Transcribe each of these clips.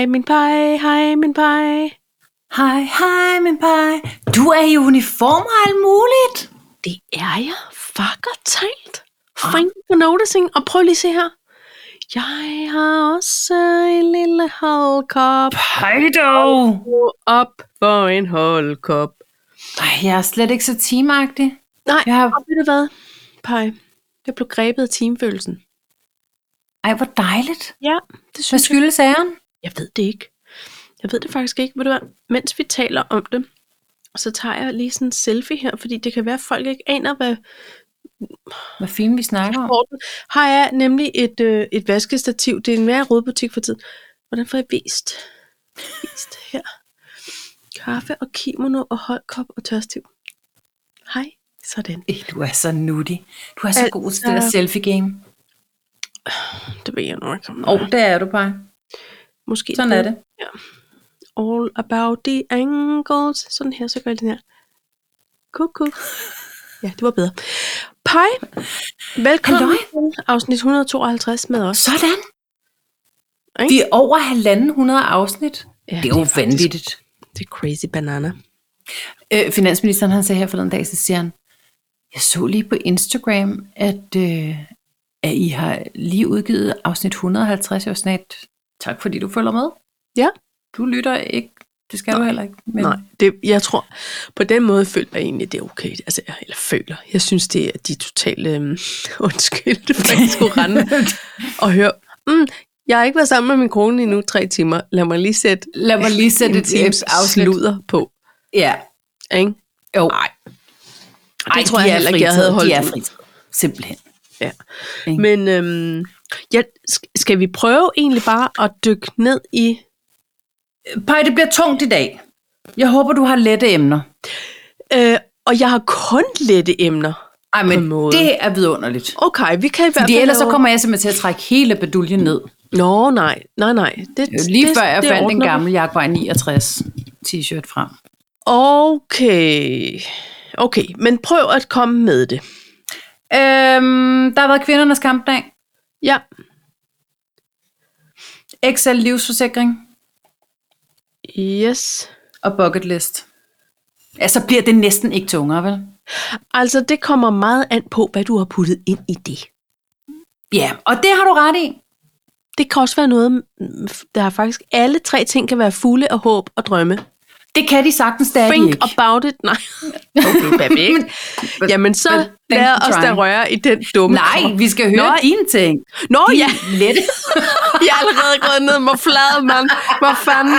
Hej min pej, hej min pej. Hej, hej, min pej. Du er i uniform og alt muligt. Det er jeg. Fucker talt. Thank you for noticing. Og prøv lige at se her. Jeg har også en lille holdkop. Hej dog. Op for en holdkop. Ej, jeg er slet ikke så teamagtig. Nej, Jeg har... og ved du hvad, Pej? Jeg blev grebet af teamfølelsen. Ej, hvor dejligt. Ja, det Hvad synes jeg. skyldes æren? Jeg ved det ikke. Jeg ved det faktisk ikke. Ved du hvad? Mens vi taler om det, så tager jeg lige sådan en selfie her, fordi det kan være, at folk ikke aner, hvad Hvad fint vi snakker om. Har jeg nemlig et, øh, et vaskestativ. Det er en mere rådbutik for tiden. Hvordan får jeg vist? Vist her. Kaffe og kimono og holdkop og tørstiv. Hej. Sådan. Du er så nuttig. Du er så Altså- god til det der selfie-game. Det ved jeg nu ikke. Åh, oh, det er du bare. Måske Sådan er det. All about the angles. Sådan her, så gør jeg den her. Kuku. Ja, det var bedre. Pej, velkommen til afsnit 152 med os. Sådan. Ikke? Vi er over halvanden hundrede afsnit. Ja, det er jo faktisk- vanvittigt. Det er crazy banana. Øh, finansministeren han sagde her forleden dag, så siger han, jeg så lige på Instagram, at, øh, at I har lige udgivet afsnit 150 i snart. Tak fordi du følger med. Ja. Du lytter ikke. Det skal du heller ikke. Men Nej, det, jeg tror, på den måde føler jeg egentlig, det er okay. Altså, jeg, eller føler. Jeg synes, det er de totale, undskyld, for jeg skulle rende og høre, mm, jeg har ikke været sammen med min kone i nu tre timer. Lad mig lige sætte Lad mig lige sætte et times afsnit. sludder på. Ja. Ikke? Jo. Nej. Ej, det tror de jeg er heller ikke, jeg havde holdt De er ud. frit. Simpelthen. Ja. Ikke? Men øhm, ja, sk- skal vi prøve egentlig bare at dykke ned i... Pej, det bliver tungt i dag. Jeg håber, du har lette emner. Øh, og jeg har kun lette emner. Ej, men det er vidunderligt. Okay, vi kan i hvert Fordi fald ellers så kommer jeg simpelthen til at trække hele baduljen ned. Nå, nej, nej, nej. Det, Det er jo lige det, før jeg det fandt en gammel Jaguar 69 t-shirt frem. Okay. Okay, men prøv at komme med det. Øhm, der har været kvindernes kampdag. Ja, Excel livsforsikring yes. og bucket list. Ja, så bliver det næsten ikke tungere, vel? Altså, det kommer meget an på, hvad du har puttet ind i det. Ja, og det har du ret i. Det kan også være noget, mm, der er faktisk alle tre ting kan være fulde af håb og drømme. Det kan de sagtens, det er de Think ikke. about it. Nej. Okay, perfekt. Jamen, så but lad os da røre i den dumme Nej, krop. vi skal høre Nå, dine ting. Nå ja, Lette. jeg er allerede gået ned med flad, mand. Hvad fanden?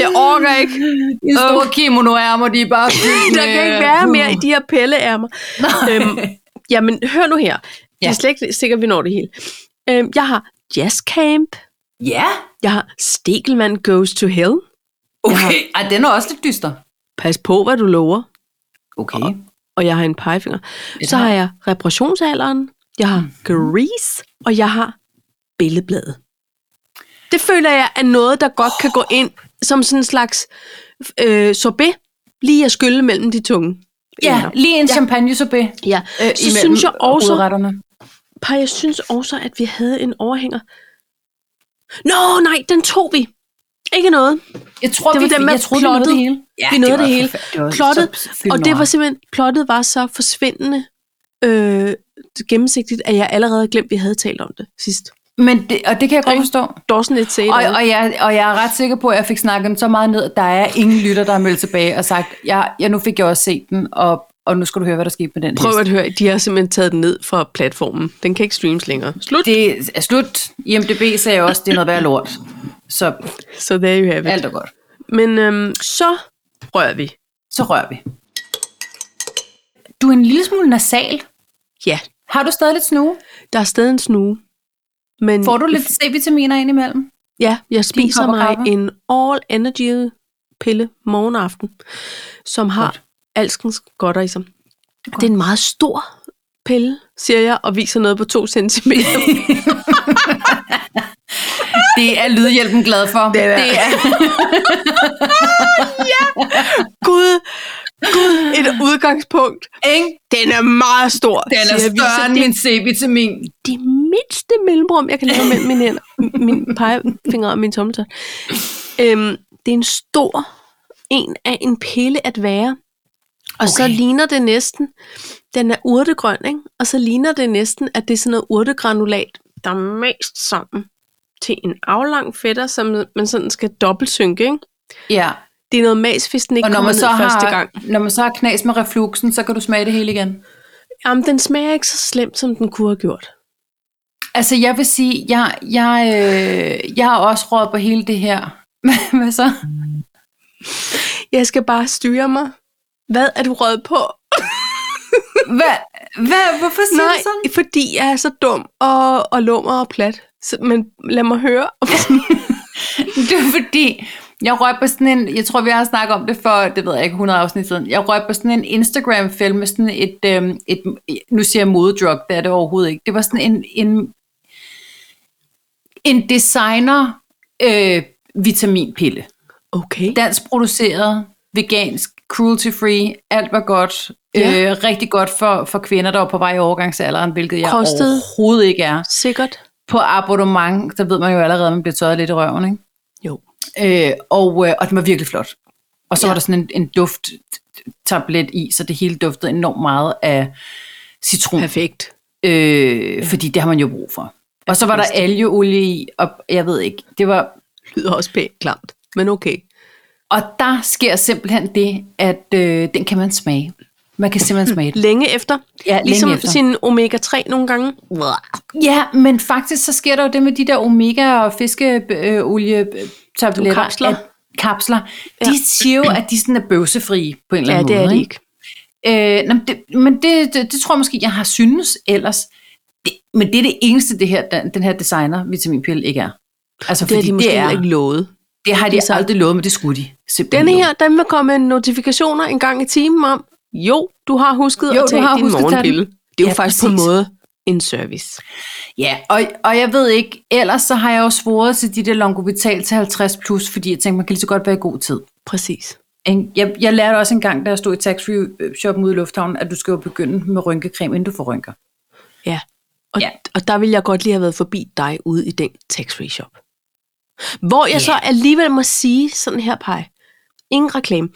Jeg orker ikke. De store kimono-ærmer, de er bare fyldt Der kan ikke være mere i de her pelleærmer. Øhm, jamen, hør nu her. Det Ja. er slet ikke sikkert, vi når det hele. Øhm, jeg har Jazz Camp. Ja, Jeg har Stegelmann Goes to Hell. Okay. Ej, den er også lidt dyster. Pas på, hvad du lover. Okay. Og jeg har en pegefinger. Så har- jeg reparationsalderen. Jeg har Grease. Og jeg har Billedbladet. Det føler jeg er noget, der godt kan gå ind som sådan en slags øh, sorbet. Lige at skylle mellem de tunge. Ja, ender. lige en champagne sorbet. ja. Øh, Så synes jeg også. Par, jeg synes også, at vi havde en overhænger. Nå, nej, den tog vi. Ikke noget. Jeg tror, Det var vi, den jeg troede, vi nåede plottet. det hele. Ja, vi nåede var det hele. Det var Plottet, så og det var simpelthen, plottet var så forsvindende øh, gennemsigtigt, at jeg allerede havde glemt, at vi havde talt om det sidst. Men det, og det kan jeg godt forstå. Dawson et Og, det. og, jeg, og jeg er ret sikker på, at jeg fik snakket dem så meget ned, at der er ingen lytter, der har meldt tilbage og sagt, ja, ja nu fik jeg også set den, og, og nu skal du høre, hvad der skete med den Prøv hest. at høre, de har simpelthen taget den ned fra platformen. Den kan ikke streames længere. Slut. Det er slut. IMDB sagde også, det er noget værd lort. Så Så there you have it. alt er godt. Men øhm, så rører vi. Så rører vi. Du er en lille smule nasal. Ja, Har du stadig lidt snue? der er stadig en snue. Men Får du lidt C-vitaminer ind imellem? Ja, jeg spiser mig en all energy pille morgen og aften, som har Godt. alskens godter i sig. Det er en meget stor pille, siger jeg, og viser noget på to centimeter. Det er Lydhjælpen glad for. Det er- det er. Gud, Gud, et udgangspunkt. Ikke? Den er meget stor. Den er større end det, min C-vitamin. det mindste mellemrum, jeg kan lave mellem mine hænder, min pegefinger og min tommeltot. Øhm, det er en stor en af en pille at være. Og okay. så ligner det næsten, den er urtegrøn, ikke? og så ligner det næsten, at det er sådan noget urtegranulat, der er mest sammen til en aflang fætter, som man sådan skal dobbeltsynke. Ikke? Ja. Det er noget mas, hvis den ikke Og når man, så første har, gang. når man så har knas med refluxen, så kan du smage det hele igen. Jamen, den smager ikke så slemt, som den kunne have gjort. Altså, jeg vil sige, jeg, jeg, øh, jeg har også råd på hele det her. Hvad så? Jeg skal bare styre mig. Hvad er du rød på? Hvad? Hvad? Hvorfor siger Nej, du sådan? fordi jeg er så dum og, og lummer og plat. Så, men lad mig høre. Det er fordi, jeg røg på sådan en, jeg tror vi har snakket om det for, det ved jeg ikke, 100 afsnit siden. Jeg røg på sådan en Instagram-film med sådan et, øhm, et nu siger jeg modedrug, det er det overhovedet ikke. Det var sådan en, en, en designer øh, vitaminpille. Okay. Dansk produceret, vegansk, cruelty-free, alt var godt. Ja. Øh, rigtig godt for, for kvinder, der var på vej i overgangsalderen, hvilket jeg Kostede? overhovedet ikke er. Sikkert. På abonnement, der ved man jo allerede, at man bliver tørret lidt i røven, ikke? Jo. Øh, og, øh, og den var virkelig flot. Og så Ja. ja. var der sådan en, en duft-tablet i, så det hele duftede enormt meget af citron, Perfekt. øh, fordi det har man jo brug for. Og så var der algeolie i, og jeg ved ikke, det var... Lyder også pænt klamt. Men okay. Og der sker simpelthen det, at øh, den kan man smage. Man kan simpelthen smage den. Længe efter. Ja, længe ligesom efter. sin omega-3 nogle gange. Ja, men faktisk så sker der jo det med de der omega- og fiskeolie-tabletter. Kapsler. At, kapsler. De Ja. siger jo, at de sådan er bøvsefrie på en eller Ja, anden det måde. er det ikke? ikke. Øh, nå, men det, men det, det, det tror jeg måske, jeg har synes ellers. Det, men det er det eneste, det her, den, den her designer vitaminpille ikke er. Altså, Det har fordi de måske det, er, ikke lovet. det har de det er så- aldrig lovet, men det skulle de Denne her, den vil komme notifikationer en gang i timen om, jo, du har husket Jo, at du tage har din morgenpille. Det er jo Ja, faktisk på en præcis. måde en service. Ja, og, og jeg ved ikke, ellers så har jeg jo svoret til de der longovital til 50 plus, fordi jeg tænkte, man kan lige så godt være i god tid. Præcis. Jeg, jeg lærte også en gang, da jeg stod i tax-free-shoppen ude i Lufthavnen, at du skal jo begynde med rynkecreme, inden du får rynker. Ja. Og, Ja. og der ville jeg godt lige have været forbi dig ude i den tax-free shop. Hvor jeg Ja. så alligevel må sige sådan her, Pej. Ingen reklame.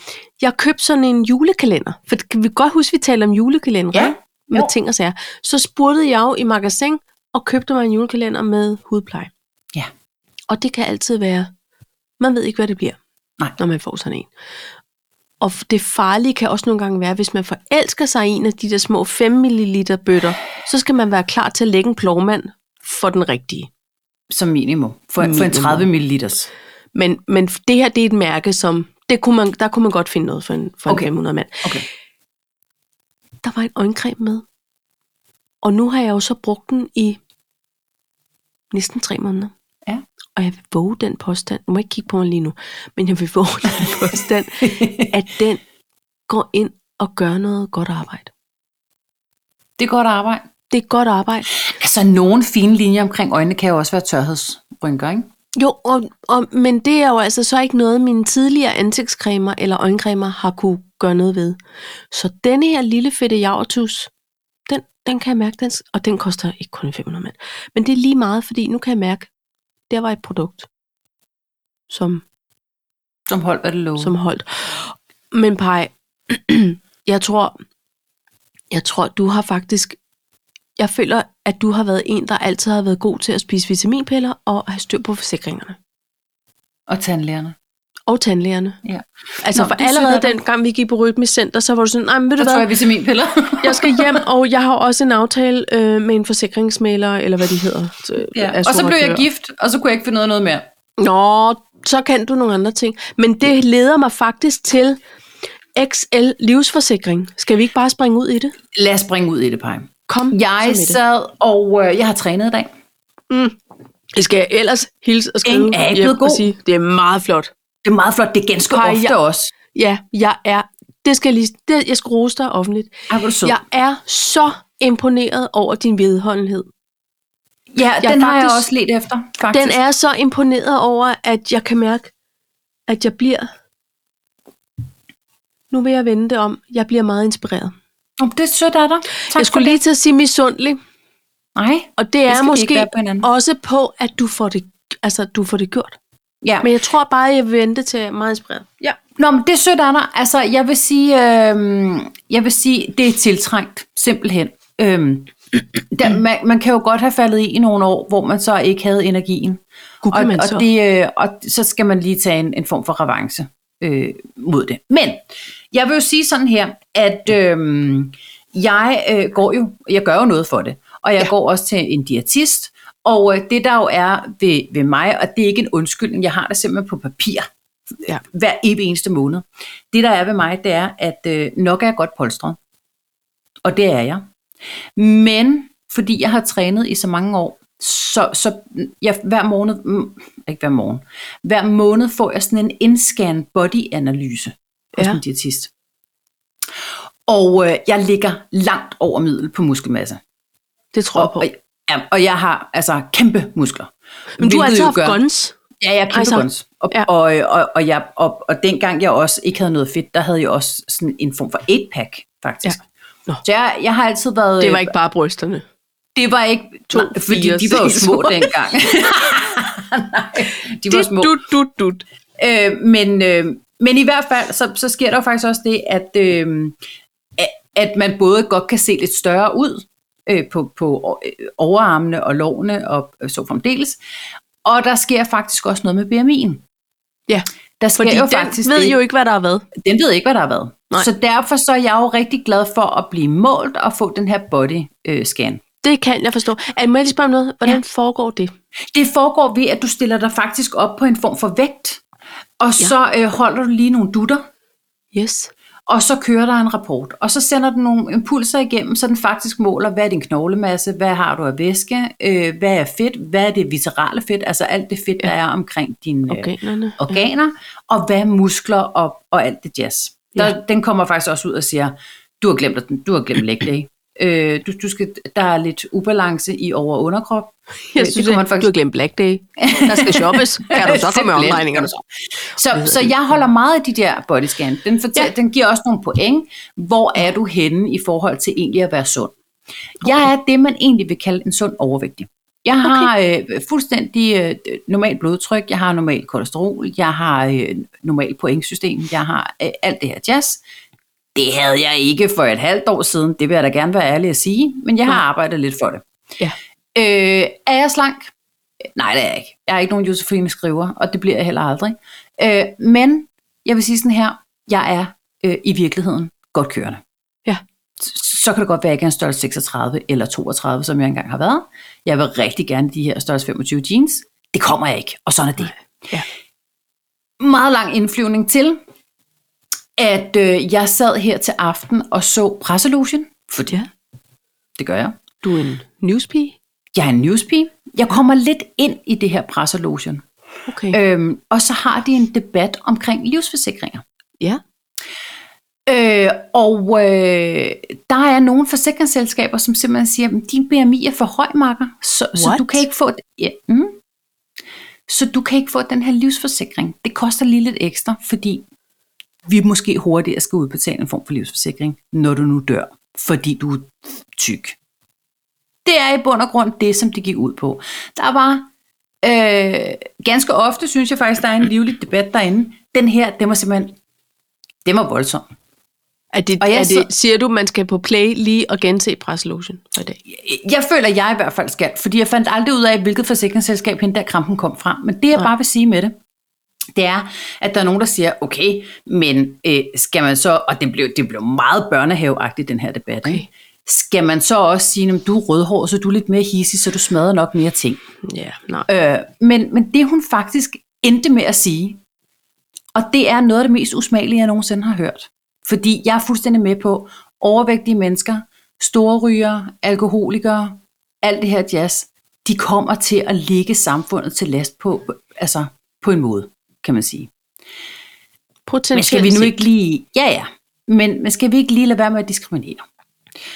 Jeg købte sådan en julekalender. For kan vi godt huske, vi taler om julekalender? Ja. Med Jo. ting og sager. Så spurgte jeg jo i magasin og købte mig en julekalender med hudpleje. Ja. Og det kan altid være, man ved ikke, hvad det bliver, Nej. når man får sådan en. Og det farlige kan også nogle gange være, hvis man forelsker sig i en af de der små 5 ml bøtter, så skal man være klar til at lægge en plovmand for den rigtige. Som minimum. For, for en Minimum. 30 ml. Men, men det her, det er et mærke, som det kunne man, der kunne man godt finde noget for en, for Okay. en 500 mand. Okay. Der var en øjencreme med. Og nu har jeg jo så brugt den i næsten tre måneder. Ja. Og jeg vil våge den påstand, nu må jeg ikke kigge på mig lige nu, men jeg vil våge den påstand, at den går ind og gør noget godt arbejde. Det er godt arbejde. Det er godt arbejde. Altså, nogle fine linjer omkring øjnene kan jo også være tørhedsrynker, ikke? Jo, og, og, men det er jo altså så ikke noget, mine tidligere ansigtscremer eller øjencremer har kunne gøre noget ved. Så denne her lille fedte javertus, den, den kan jeg mærke, den, og den koster ikke kun 500 mand. Men det er lige meget, fordi nu kan jeg mærke, der var et produkt, som, Som holdt, hvad det lovede. som holdt. Men Paj, jeg tror, jeg tror, du har faktisk, jeg føler, at du har været en, der altid har været god til at spise vitaminpiller og have styr på forsikringerne. Og tandlægerne. Og tandlægerne. Ja. Altså Nå, for er allerede den gang, vi gik på rytmecenter, så var du sådan, nej, men ved du hvad, jeg vitaminpiller. jeg skal hjem, og jeg har også en aftale øh, med en forsikringsmæler, eller hvad de hedder. øh, ja. Og så blev jeg gift, og så kunne jeg ikke finde noget, noget mere. Nå, så kan du nogle andre ting. Men det leder mig faktisk til XL livsforsikring. Skal vi ikke bare springe ud i det? Lad os springe ud i det, Paj. Kom Jeg sad, og øh, jeg har trænet i dag. Det skal jeg ellers hilse og skrive er ikke og sige, det er meget flot. Det er meget flot. Det er ganske Paj, ofte jeg- også. Ja, jeg er, det skal jeg lige, det, jeg skal rose dig offentligt. Er. Jeg er så imponeret over din vedholdenhed. ja, jeg den har jeg faktisk- også let efter, faktisk. Den er så imponeret over, at jeg kan mærke, at jeg bliver... Nu vil jeg vende det om. Jeg bliver meget inspireret. Oh, det er sødt af dig. Tak jeg skulle lige til at sige misundelig. Nej, Og det er måske på også på, at du får det, altså, du får det gjort. ja. Men jeg tror bare, jeg vil vente til meget inspireret. Ja. Nå, men det er sødt dig. Altså, jeg vil sige, øh, jeg vil sige, det er tiltrængt, simpelthen. Øhm, der, man, man kan jo godt have faldet i i nogle år, hvor man så ikke havde energien. Gud, og, man og, så. det, øh, og så skal man lige tage en, en form for revanche øh, mod det. Men jeg vil jo sige sådan her, at øh, jeg øh, går jo, jeg gør jo noget for det, og jeg Ja. går også til en diætist, og øh, det der jo er ved, ved mig, og det er ikke en undskyldning, jeg har det simpelthen på papir, Ja. hver evig eneste måned. Det der er ved mig, det er, at øh, nok er jeg godt polstret. Og det er jeg. Men fordi jeg har trænet i så mange år, så, så jeg, hver måned, mm, ikke hver morgen, hver måned får jeg sådan en indscan body-analyse hos Ja. en diætist. Og øh, jeg ligger langt over middel på muskelmasse. Det tror jeg Og, på. og, ja, og jeg har altså kæmpe muskler. Men du har jo haft gør- guns. Ja, jeg er kæmpe Altså, altså, guns. Og, ja. ja. og, og, og, jeg, og, og dengang jeg også ikke havde noget fedt, der havde jeg også sådan en form for 8-pack, faktisk. Ja. Nå. Så jeg, jeg har altid været... Det var øh, ikke bare brysterne. Det var ikke... To, nej, fordi de var jo små dengang. nej, de var små. Dut, dut, dut. Øh, men, øh, men i hvert fald, så, så sker der jo faktisk også det, at, øh, at- man både godt kan se lidt større ud øh, på, på øh, overarmene og lårene og øh, så fremdeles. Og der sker faktisk også noget med BMI'en. Ja, Der sker Fordi jo den faktisk ved det. jo ikke, hvad der har været. Den ved ikke, hvad der har været. Nej. Så derfor så er jeg jo rigtig glad for at blive målt og få den her body øh, scan. Det kan jeg forstå. Er, må jeg lige spørge om noget? Hvordan ja. foregår det? Det foregår ved, at du stiller dig faktisk op på en form for vægt, og ja. så øh, holder du lige nogle dutter, Yes. og så kører der en rapport. Og så sender den nogle impulser igennem, så den faktisk måler, hvad er din knoglemasse, hvad har du af væske, øh, hvad er fedt, hvad er det viscerale fedt, altså alt det fedt, ja. der er omkring dine øh, Organerne. organer, og hvad er muskler og, og alt det jazz. Der, Ja. ja. Den kommer faktisk også ud og siger, du har glemt, at- du har glemt leg day. Øh, du, du skal, der er lidt ubalance i over- og underkrop. Jeg Øh, synes, kunne det, du har glemt Black Day. Der skal shoppes. Kan du så komme med omregningerne? Så, så jeg holder meget af de der bodyscan. Den, fortæl, Ja. den giver også nogle point. Hvor er du henne i forhold til egentlig at være sund? Jeg er det, man egentlig vil kalde en sund overvægtig. Jeg har øh, fuldstændig øh, normalt blodtryk, jeg har normal kolesterol, jeg har øh, normal pointsystem, jeg har øh, alt det her jazz. Det havde jeg ikke for et halvt år siden, det vil jeg da gerne være ærlig at sige, men jeg har Nej. arbejdet lidt for det. Ja. Øh, er jeg slank? Nej, det er jeg ikke. Jeg er ikke nogen Josefine skriver, og det bliver jeg heller aldrig. Øh, men jeg vil sige sådan her, jeg er øh, i virkeligheden godt kørende. Ja. Så kan det godt være, at jeg ikke er en størrelse 36 eller 32, som jeg engang har været. Jeg vil rigtig gerne de her størrelse 25 jeans. Det kommer jeg ikke, og sådan er det. Ja. Meget lang indflyvning til, at øh, jeg sad her til aften og så presselogen, for Ja. det gør jeg. Du er en newspige? Jeg er en newspige. Jeg kommer lidt ind i det her presselogen. Okay. Øhm, og så har de en debat omkring livsforsikringer. Ja. Øh, og øh, der er nogle forsikringsselskaber, som simpelthen siger, at din BMI er for høj, Marker, så, så du kan ikke få ja, mm, så du kan ikke få den her livsforsikring. Det koster lige lidt ekstra, fordi vi måske hurtigere skal udbetale en form for livsforsikring, når du nu dør, fordi du er tyk. Det er i bund og grund det, som det gik ud på. Der var øh, ganske ofte, synes jeg faktisk, der er en livlig debat derinde. Den her, den var simpelthen, den var voldsom. Er det, Og jeg er det, siger du, man skal på play lige og gense presselogen for i dag? Jeg føler, jeg i hvert fald skal, fordi jeg fandt aldrig ud af, hvilket forsikringsselskab hende der krampen kom fra. Men det, jeg Nej. bare vil sige med det, det er, at der er nogen, der siger, okay, men øh, skal man så, og det blev, det blev meget børnehaveagtigt, den her debat, Okay. okay. skal man så også sige, at du er rødhåret, så du er lidt mere hissig, så du smadrer nok mere ting. Ja, nej. Øh, men, men det hun faktisk endte med at sige, og det er noget af det mest usmagelige, jeg nogensinde har hørt. Fordi jeg er fuldstændig med på overvægtige mennesker, store rygere, alkoholikere, alt det her jazz, de kommer til at ligge samfundet til last på, altså på en måde, kan man sige. Potentielt Men skal vi nu ikke lige... Ja, ja. Men, men skal vi ikke lige lade være med at diskriminere?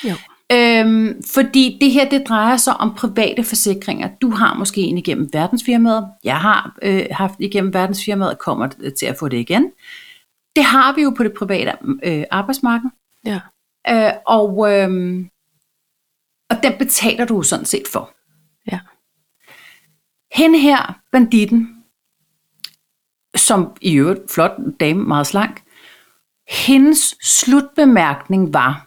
Jo. Øhm, fordi det her, det drejer sig om private forsikringer. Du har måske en igennem verdensfirmaet. Jeg har øh, haft igennem verdensfirmaet og kommer til at få det igen. Det har vi jo på det private øh, arbejdsmarked. Ja. Øh, og, øhm, Og den betaler du sådan set for. Ja. Hende her, banditten, som i øvrigt flot dame, meget slank, hendes slutbemærkning var,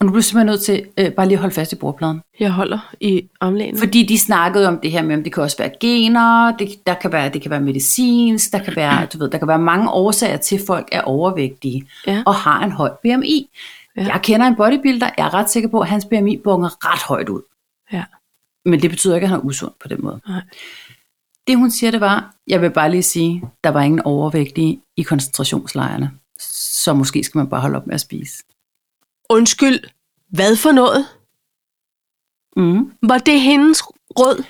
og nu bliver jeg simpelthen nødt til øh, bare lige at holde fast i bordpladen, Jeg holder i omlægene. fordi de snakkede om det her med, om det kan også være gener, det, der kan være, det kan være medicinsk, der kan være, du ved, der kan være mange årsager til, at folk er overvægtige Ja. og har en høj BMI. Ja. Jeg kender en bodybuilder, jeg er ret sikker på, at hans BMI bunger ret højt ud. Ja. Men det betyder ikke, at han er usund på den måde. Nej. Det hun siger, det var, jeg vil bare lige sige, der var ingen overvægtige i koncentrationslejrene. Så måske skal man bare holde op med at spise. Undskyld, hvad for noget? Mm. Var det hendes råd?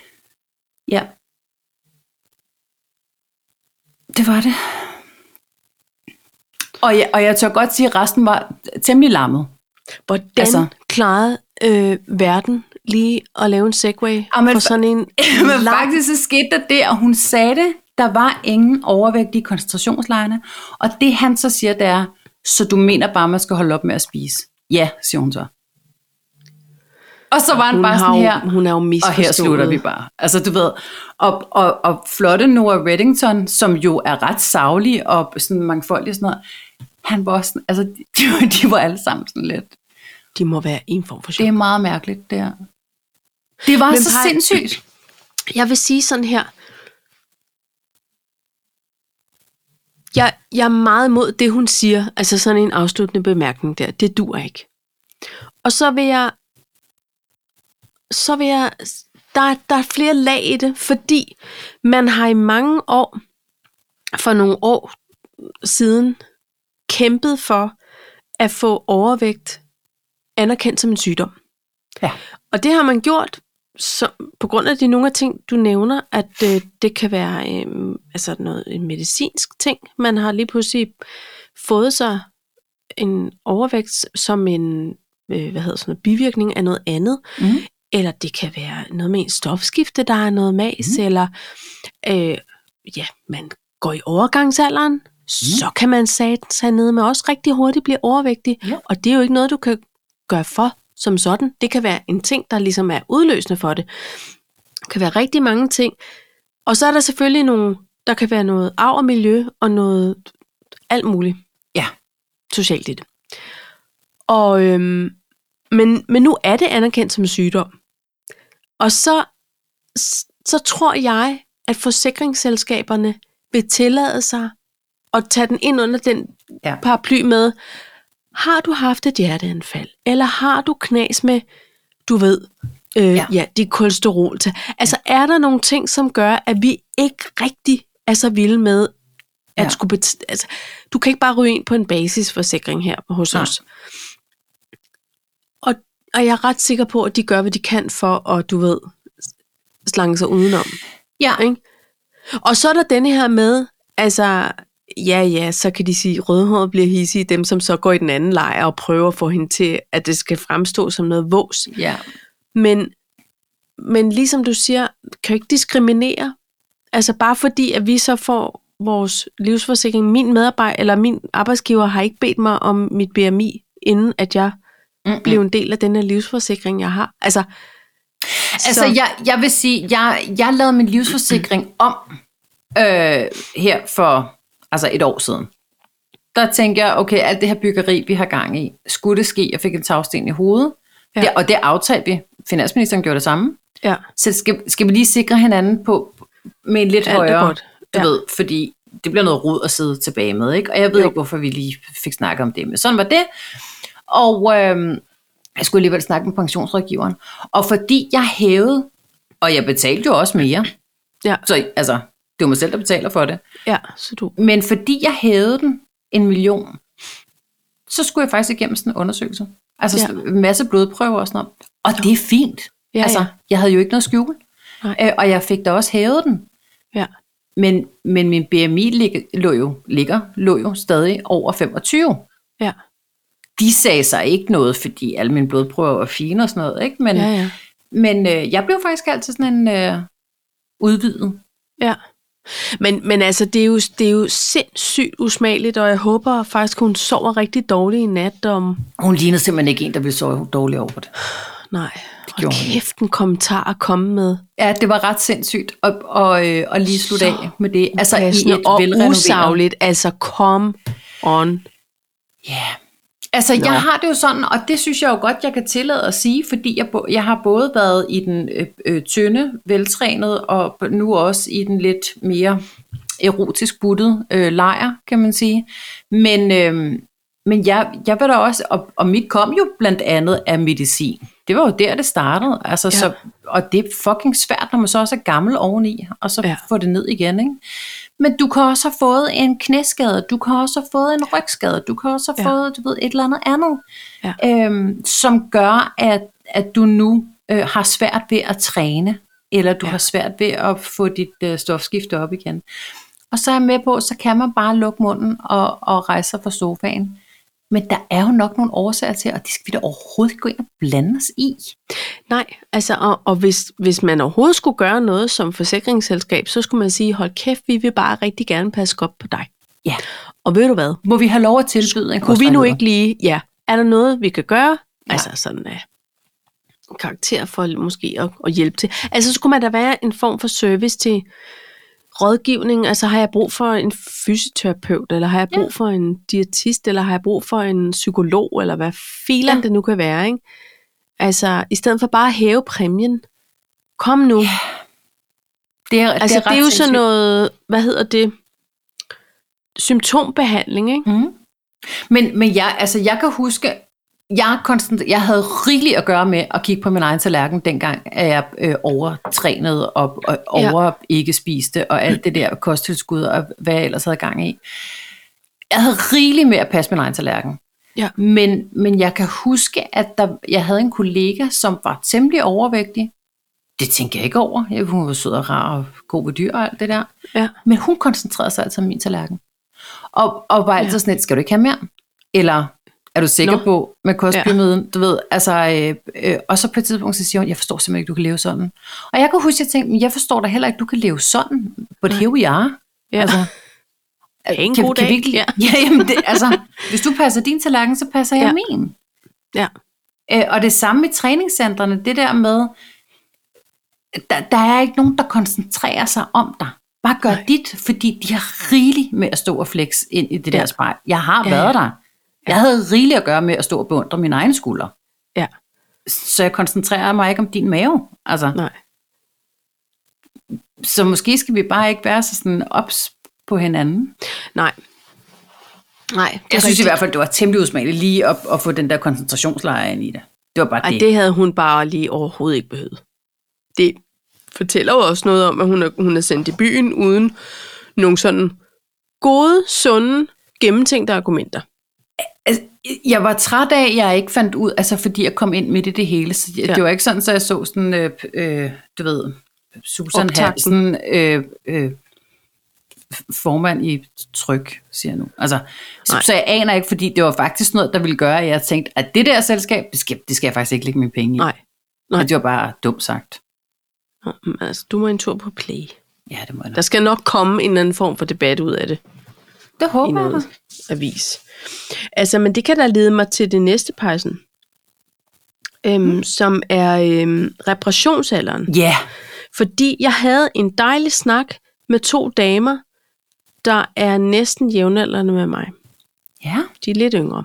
Ja. Det var det. Og jeg, og jeg tør godt sige, at resten var temmelig lammet. Hvordan altså, klarede øh, verden lige at lave en segway for sådan en Men lang... faktisk så skete der det, og hun sagde det, der var ingen overvægtige koncentrationslejrene. Og det han så siger, det er, så du mener bare, man skal holde op med at spise? Ja, siger hun så. Og så var han hun, bare sådan jo, her, hun er jo og her slutter vi bare. Altså du ved, og, og, og flotte Noah Reddington, som jo er ret savlig og sådan mangfoldig og sådan noget, han var også, sådan- altså de, de var alle sammen sådan lidt. De må være en form for Det sjov. er meget mærkeligt, det her. Det var Men så Paj- sindssygt. Jeg vil sige sådan her. Jeg, jeg er meget imod det, hun siger. Altså sådan en afsluttende bemærkning der. Det dur ikke. Og så vil jeg... Så vil jeg... Der, der er flere lag i det, fordi man har i mange år, for nogle år siden, kæmpet for at få overvægt anerkendt som en sygdom. Ja. Og det har man gjort så, på grund af de nogle af ting, du nævner, at øh, det kan være øh, altså noget en medicinsk ting. Man har lige pludselig fået sig en overvægt som en øh, hvad hedder sådan noget, bivirkning af noget andet. Mm. Eller det kan være noget med en stofskifte, der er noget mas, mm. eller øh, ja, man går i overgangsalderen, mm. så kan man sig ned med også rigtig hurtigt blive overvægtig. Ja. Og det er jo ikke noget, du kan gøre for som sådan. Det kan være en ting, der ligesom er udløsende for det. Det kan være rigtig mange ting. Og så er der selvfølgelig nogle, der kan være noget arv og miljø, og noget alt muligt Ja. socialt i det. Og, øhm, men, men nu er det anerkendt som sygdom. Og så, så tror jeg, at forsikringsselskaberne vil tillade sig at tage den ind under den Ja. paraply med, har du haft et hjerteanfald, eller har du knas med, du ved, øh, ja. Ja. ja, dit kolesterol. til- Altså er der nogle ting, som gør, at vi ikke rigtig er så vilde med, at Ja. skulle bet- altså, du kan ikke bare ryge ind på en basisforsikring her hos Nej. os. Og, og jeg er ret sikker på, at de gør, hvad de kan for at, du ved, slange sig udenom. Ja. Ikke? Og så er der denne her med, altså, ja, ja, så kan de sige, at rødhåret bliver hissige, dem som så går i den anden lejr og prøver at få hende til, at det skal fremstå som noget vås. Ja. Men, men ligesom du siger, kan ikke diskriminere. Altså bare fordi, at vi så får vores livsforsikring, min medarbejder, eller min arbejdsgiver har ikke bedt mig om mit BMI, inden at jeg Mm-mm. blev en del af den her livsforsikring, jeg har. Altså, Altså, så- jeg, jeg vil sige, jeg, jeg lavede min livsforsikring om øh, her for altså et år siden. Der tænkte jeg, okay, alt det her byggeri, vi har gang i, skulle det ske? Jeg fik en tagsten i hovedet, Ja. det, og det aftalte vi. Finansministeren gjorde det samme. ja, Så skal, skal vi lige sikre hinanden på med en lidt alt er højere, godt. du Ja. ved, fordi det bliver noget rod at sidde tilbage med, ikke? Og jeg ved Jo. ikke, hvorfor vi lige fik snakket om det, men sådan var det. Og øhm, jeg skulle alligevel snakke med pensionsrådgiveren. Og fordi jeg hævede, og jeg betalte jo også mere, Ja. så altså, det er mig selv, der betaler for det, Ja, så du. men fordi jeg hævede den en million, så skulle jeg faktisk igennem sådan en undersøgelse. Altså ja. en masse blodprøver og sådan noget. Og det er fint. Ja, altså, ja. jeg havde jo ikke noget skjul. Nej. Øh, og jeg fik da også hævet den. Ja. Men, men min BMI lig, lå, jo, ligger, lå jo stadig over 25. Ja, De sagde sig ikke noget, fordi alle mine blodprøver var fine og sådan noget. Ikke? Men, ja, ja. men øh, jeg blev faktisk altid sådan en øh, udvidet. ja. Men, men altså, det er, jo, det er jo sindssygt usmageligt, og jeg håber faktisk, hun sover rigtig dårligt i nat om... Hun lignede simpelthen ikke en, der ville sove dårligt over det. Nej. Det gjorde ikke. Kæft en kommentar at komme med. Ja, det var ret sindssygt at, og, øh, og lige slutte Så af med det. Altså i et og velrenoveret... usagligt. Altså, come on. Ja. Altså, Nå. jeg har det jo sådan, og det synes jeg jo godt, jeg kan tillade at sige, fordi jeg, jeg har både været i den øh, øh, tynde, veltrænet, og nu også i den lidt mere erotisk buttet øh, lejr, kan man sige. Men, øh, men jeg, jeg vil da også, og, og mit kom jo blandt andet af medicin. Det var jo der, det startede. Altså, Ja. så, og det er fucking svært, når man så også er gammel oveni, og så ja. få det ned igen, ikke? Men du kan også have fået en knæskade, du kan også have fået en rygskade, du kan også have Ja. fået, du ved, et eller andet andet, Ja. øhm, som gør, at, at du nu øh, har svært ved at træne, eller du ja. har svært ved at få dit øh, stofskifte op igen. Og så er jeg med på, så kan man bare lukke munden og, og rejse sig fra sofaen. Men der er jo nok nogle årsager til, og det skal vi da overhovedet ikke gå ind og blande os i. Nej, altså, og, og hvis, hvis man overhovedet skulle gøre noget som forsikringsselskab, så skulle man sige, hold kæft, vi vil bare rigtig gerne passe godt på dig. Ja. Og ved du hvad? Må vi have lov at tilbyde en Kunne vi nu ikke lige, ja, er der noget, vi kan gøre? Ja. Altså sådan uh, karakter for måske at, at hjælpe til. Altså skulle man da være en form for service til rådgivning. Altså har jeg brug for en fysioterapeut, eller har jeg brug Ja. for en diætist, eller har jeg brug for en psykolog, eller hvad filen Ja. det nu kan være, ikke? Altså, i stedet for bare at hæve præmien. Kom nu. Ja, Det er, altså, det er, det er jo sådan noget, hvad hedder det? Symptombehandling, ikke? Mm. Men, men jeg, altså, jeg kan huske, jeg, konstant, jeg havde rigeligt at gøre med at kigge på min egen tallerken, dengang at jeg øh, overtrænet og, og Ja. over ikke spiste, og alt det der kosttilskud, og hvad jeg ellers havde gang i. Jeg havde rigeligt med at passe min egen tallerken. Ja. Men, men jeg kan huske, at der, jeg havde en kollega, som var temmelig overvægtig. Det tænker jeg ikke over. Hun var sød og rar og god ved dyr og alt det der. Ja. Men hun koncentrerede sig altid om min tallerken. Og, og var altid Ja. sådan lidt, skal du ikke have mere? Eller er du sikker Nå. På med kostpyramiden? Ja. Du ved, altså, øh, øh, og så på et tidspunkt, så siger hun, jeg forstår simpelthen ikke, du kan leve sådan. Og jeg kan huske, at jeg tænkte, "Men jeg forstår da heller ikke, du kan leve sådan. But here we are. Ja. Altså, Det er en kan, god kan dag. Vi ikke, Ja. ja. ja, jamen det, altså, hvis du passer din tallerken, så passer jeg Ja. min. Ja. Øh, og det samme med træningscentrene, det der med, der, der er ikke nogen, der koncentrerer sig om dig. Bare gør Nej. dit, fordi de har rigeligt med at stå og flex ind i det Ja. der spejl. Jeg har Ja, været der. Jeg havde rigeligt at gøre med at stå og beundre mine egne skuldre. Ja. Så jeg koncentrerer mig ikke om din mave. Altså, Nej. så måske skal vi bare ikke være så sådan ops på hinanden. Nej. Nej, Jeg synes i rigtigt. hvert fald, det var temmelig usmageligt lige at, at få den der koncentrationslejr ind i det. Det var bare Ej, det. det havde hun bare lige overhovedet ikke behøvet. Det fortæller jo også noget om, at hun er, hun er sendt i byen uden nogle sådan gode, sunde, gennemtænkte argumenter. Altså, jeg var træt af, at jeg ikke fandt ud, altså fordi jeg kom ind midt i det hele. Så jeg, Ja. Det var ikke sådan, så jeg så sådan, øh, øh, du ved, Susan Optakten. Hansen, øh, øh, formand i tryk, siger jeg nu. Altså, så, Nej. så jeg aner ikke, fordi det var faktisk noget, der ville gøre, at jeg tænkte, at det der selskab, det skal, det skal jeg faktisk ikke lægge mine penge i. Nej. nej. Det var bare dumt sagt. Nå, men Altså, du må en tur på play. Ja, det må jeg Der da. skal nok komme en eller anden form for debat ud af det Det i håber jeg da. noget avis. Altså, men det kan da lede mig til det næste, Pejsen. Øhm, mm. Som er øhm, reparationsalderen. Ja, Fordi jeg havde en dejlig snak med to damer, der er næsten jævnaldrende med mig. ja. De er lidt yngre.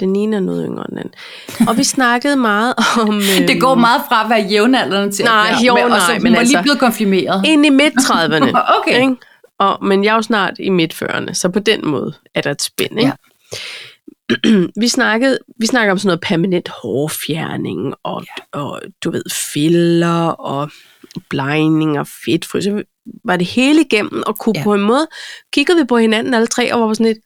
Den ene er noget yngre end den anden. Og vi snakkede meget om... Øhm, Det går meget fra at være jævnaldrende til Nej, at være... jo, nej, men altså- lige blevet konfirmeret. Ind i midt-30'erne. Okay. Ikke? Og, men jeg er jo snart i midt-40'erne, så på den måde er der et spænd. Ikke? Ja. vi, snakkede, vi snakkede om sådan noget permanent hårfjerning, og, ja. og du ved, filler, og blegning og fedtfrys. Så var det hele igennem, og kunne ja. På en måde, kiggede vi på hinanden alle tre, og var sådan lidt,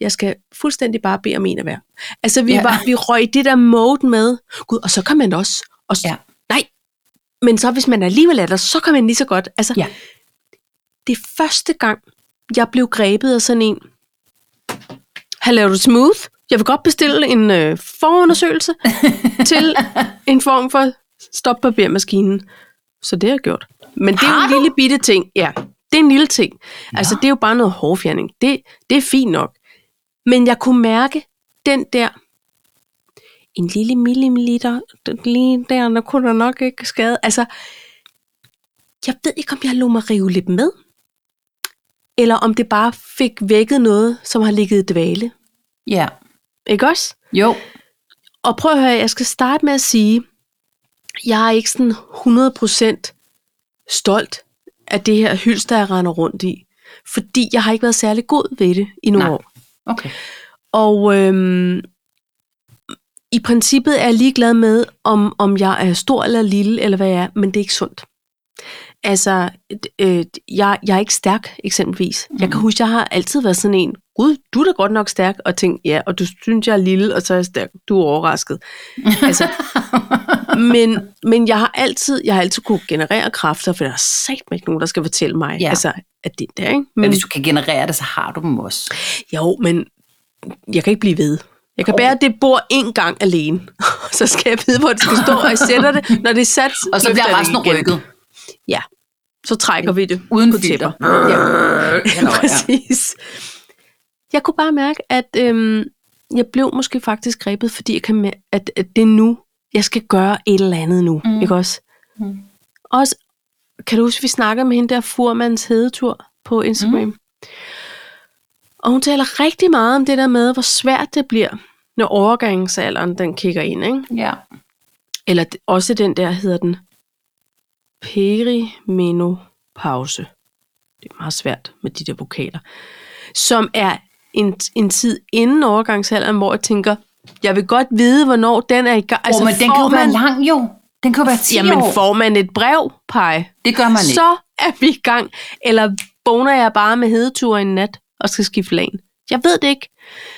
jeg skal fuldstændig bare bede om en af hver. Altså, vi, ja. Var, vi røg det der mode med, gud, og så kan man også, og, ja. Ja. nej, men så hvis man alligevel er der, så kan man lige så godt, altså, Ja. Det er første gang, jeg blev grebet af sådan en, her laver du smooth, jeg vil godt bestille en øh, forundersøgelse til en form for stopbarbermaskinen. Så det har jeg gjort. Men det er en lille bitte ting. Ja, det er en lille ting. Altså, det er jo bare noget hårfjerning. Det, det er fint nok. Men jeg kunne mærke den der en lille millimeter lige der, der kunne der nok ikke skade. Altså, jeg ved ikke, om jeg lå mig rive lidt med, eller om det bare fik vækket noget, som har ligget i dvale. Ja. Ikke også? Jo. Og prøv at høre, jeg skal starte med at sige, jeg er ikke sådan 100% stolt af det her hylster, jeg render rundt i. Fordi jeg har ikke været særlig god ved det i nogle Nej. år. Okay. Og øhm, i princippet er jeg ligeglad med, om, om jeg er stor eller lille, eller hvad jeg er, men det er ikke sundt. Altså, øh, jeg, jeg er ikke stærk, eksempelvis. Mm. Jeg kan huske, jeg har altid været sådan en, gud, du er da godt nok stærk, og tænkt, ja, og du synes, jeg er lille, og så er jeg stærk. Du er overrasket. altså, men, men jeg har altid, jeg har altid kunne generere kræfter, for der er sagt ikke nogen, der skal fortælle mig, Ja. altså, at det er der, ikke? Men Men, hvis du kan generere det, så har du dem også. jo, men jeg kan ikke blive ved. Jeg kan bære det bord en gang alene, så skal jeg vide, hvor det skal stå, og jeg sætter det, når det er sat. Og så bliver resten rykket. Ja, så trækker vi det Uden på tæpper. Ja. Præcis. Jeg kunne bare mærke, at øhm, jeg blev måske faktisk grebet, fordi jeg kan mær- at, at det er nu, jeg skal gøre et eller andet nu. Mm. Ikke også? Mm. Også, kan du huske, vi snakkede med hende der Furmans hedetur på Instagram? Mm. Og hun taler rigtig meget om det der med, hvor svært det bliver, når overgangsalderen den kigger ind. Ikke? Ja. Eller også den der, hedder den perimenopause. Det er meget svært med de der vokaler. Som er en, en tid inden overgangsalderen, hvor jeg tænker, jeg vil godt vide, hvornår den er i gang. Altså, oh, men den kan jo får være man, lang jo. Den kan jo være 10 Jamen, år. får man et brev, Pej, Det gør man ikke. så er vi i gang. Eller vågner jeg bare med hedetur en nat og skal skifte lagen? Jeg ved det ikke.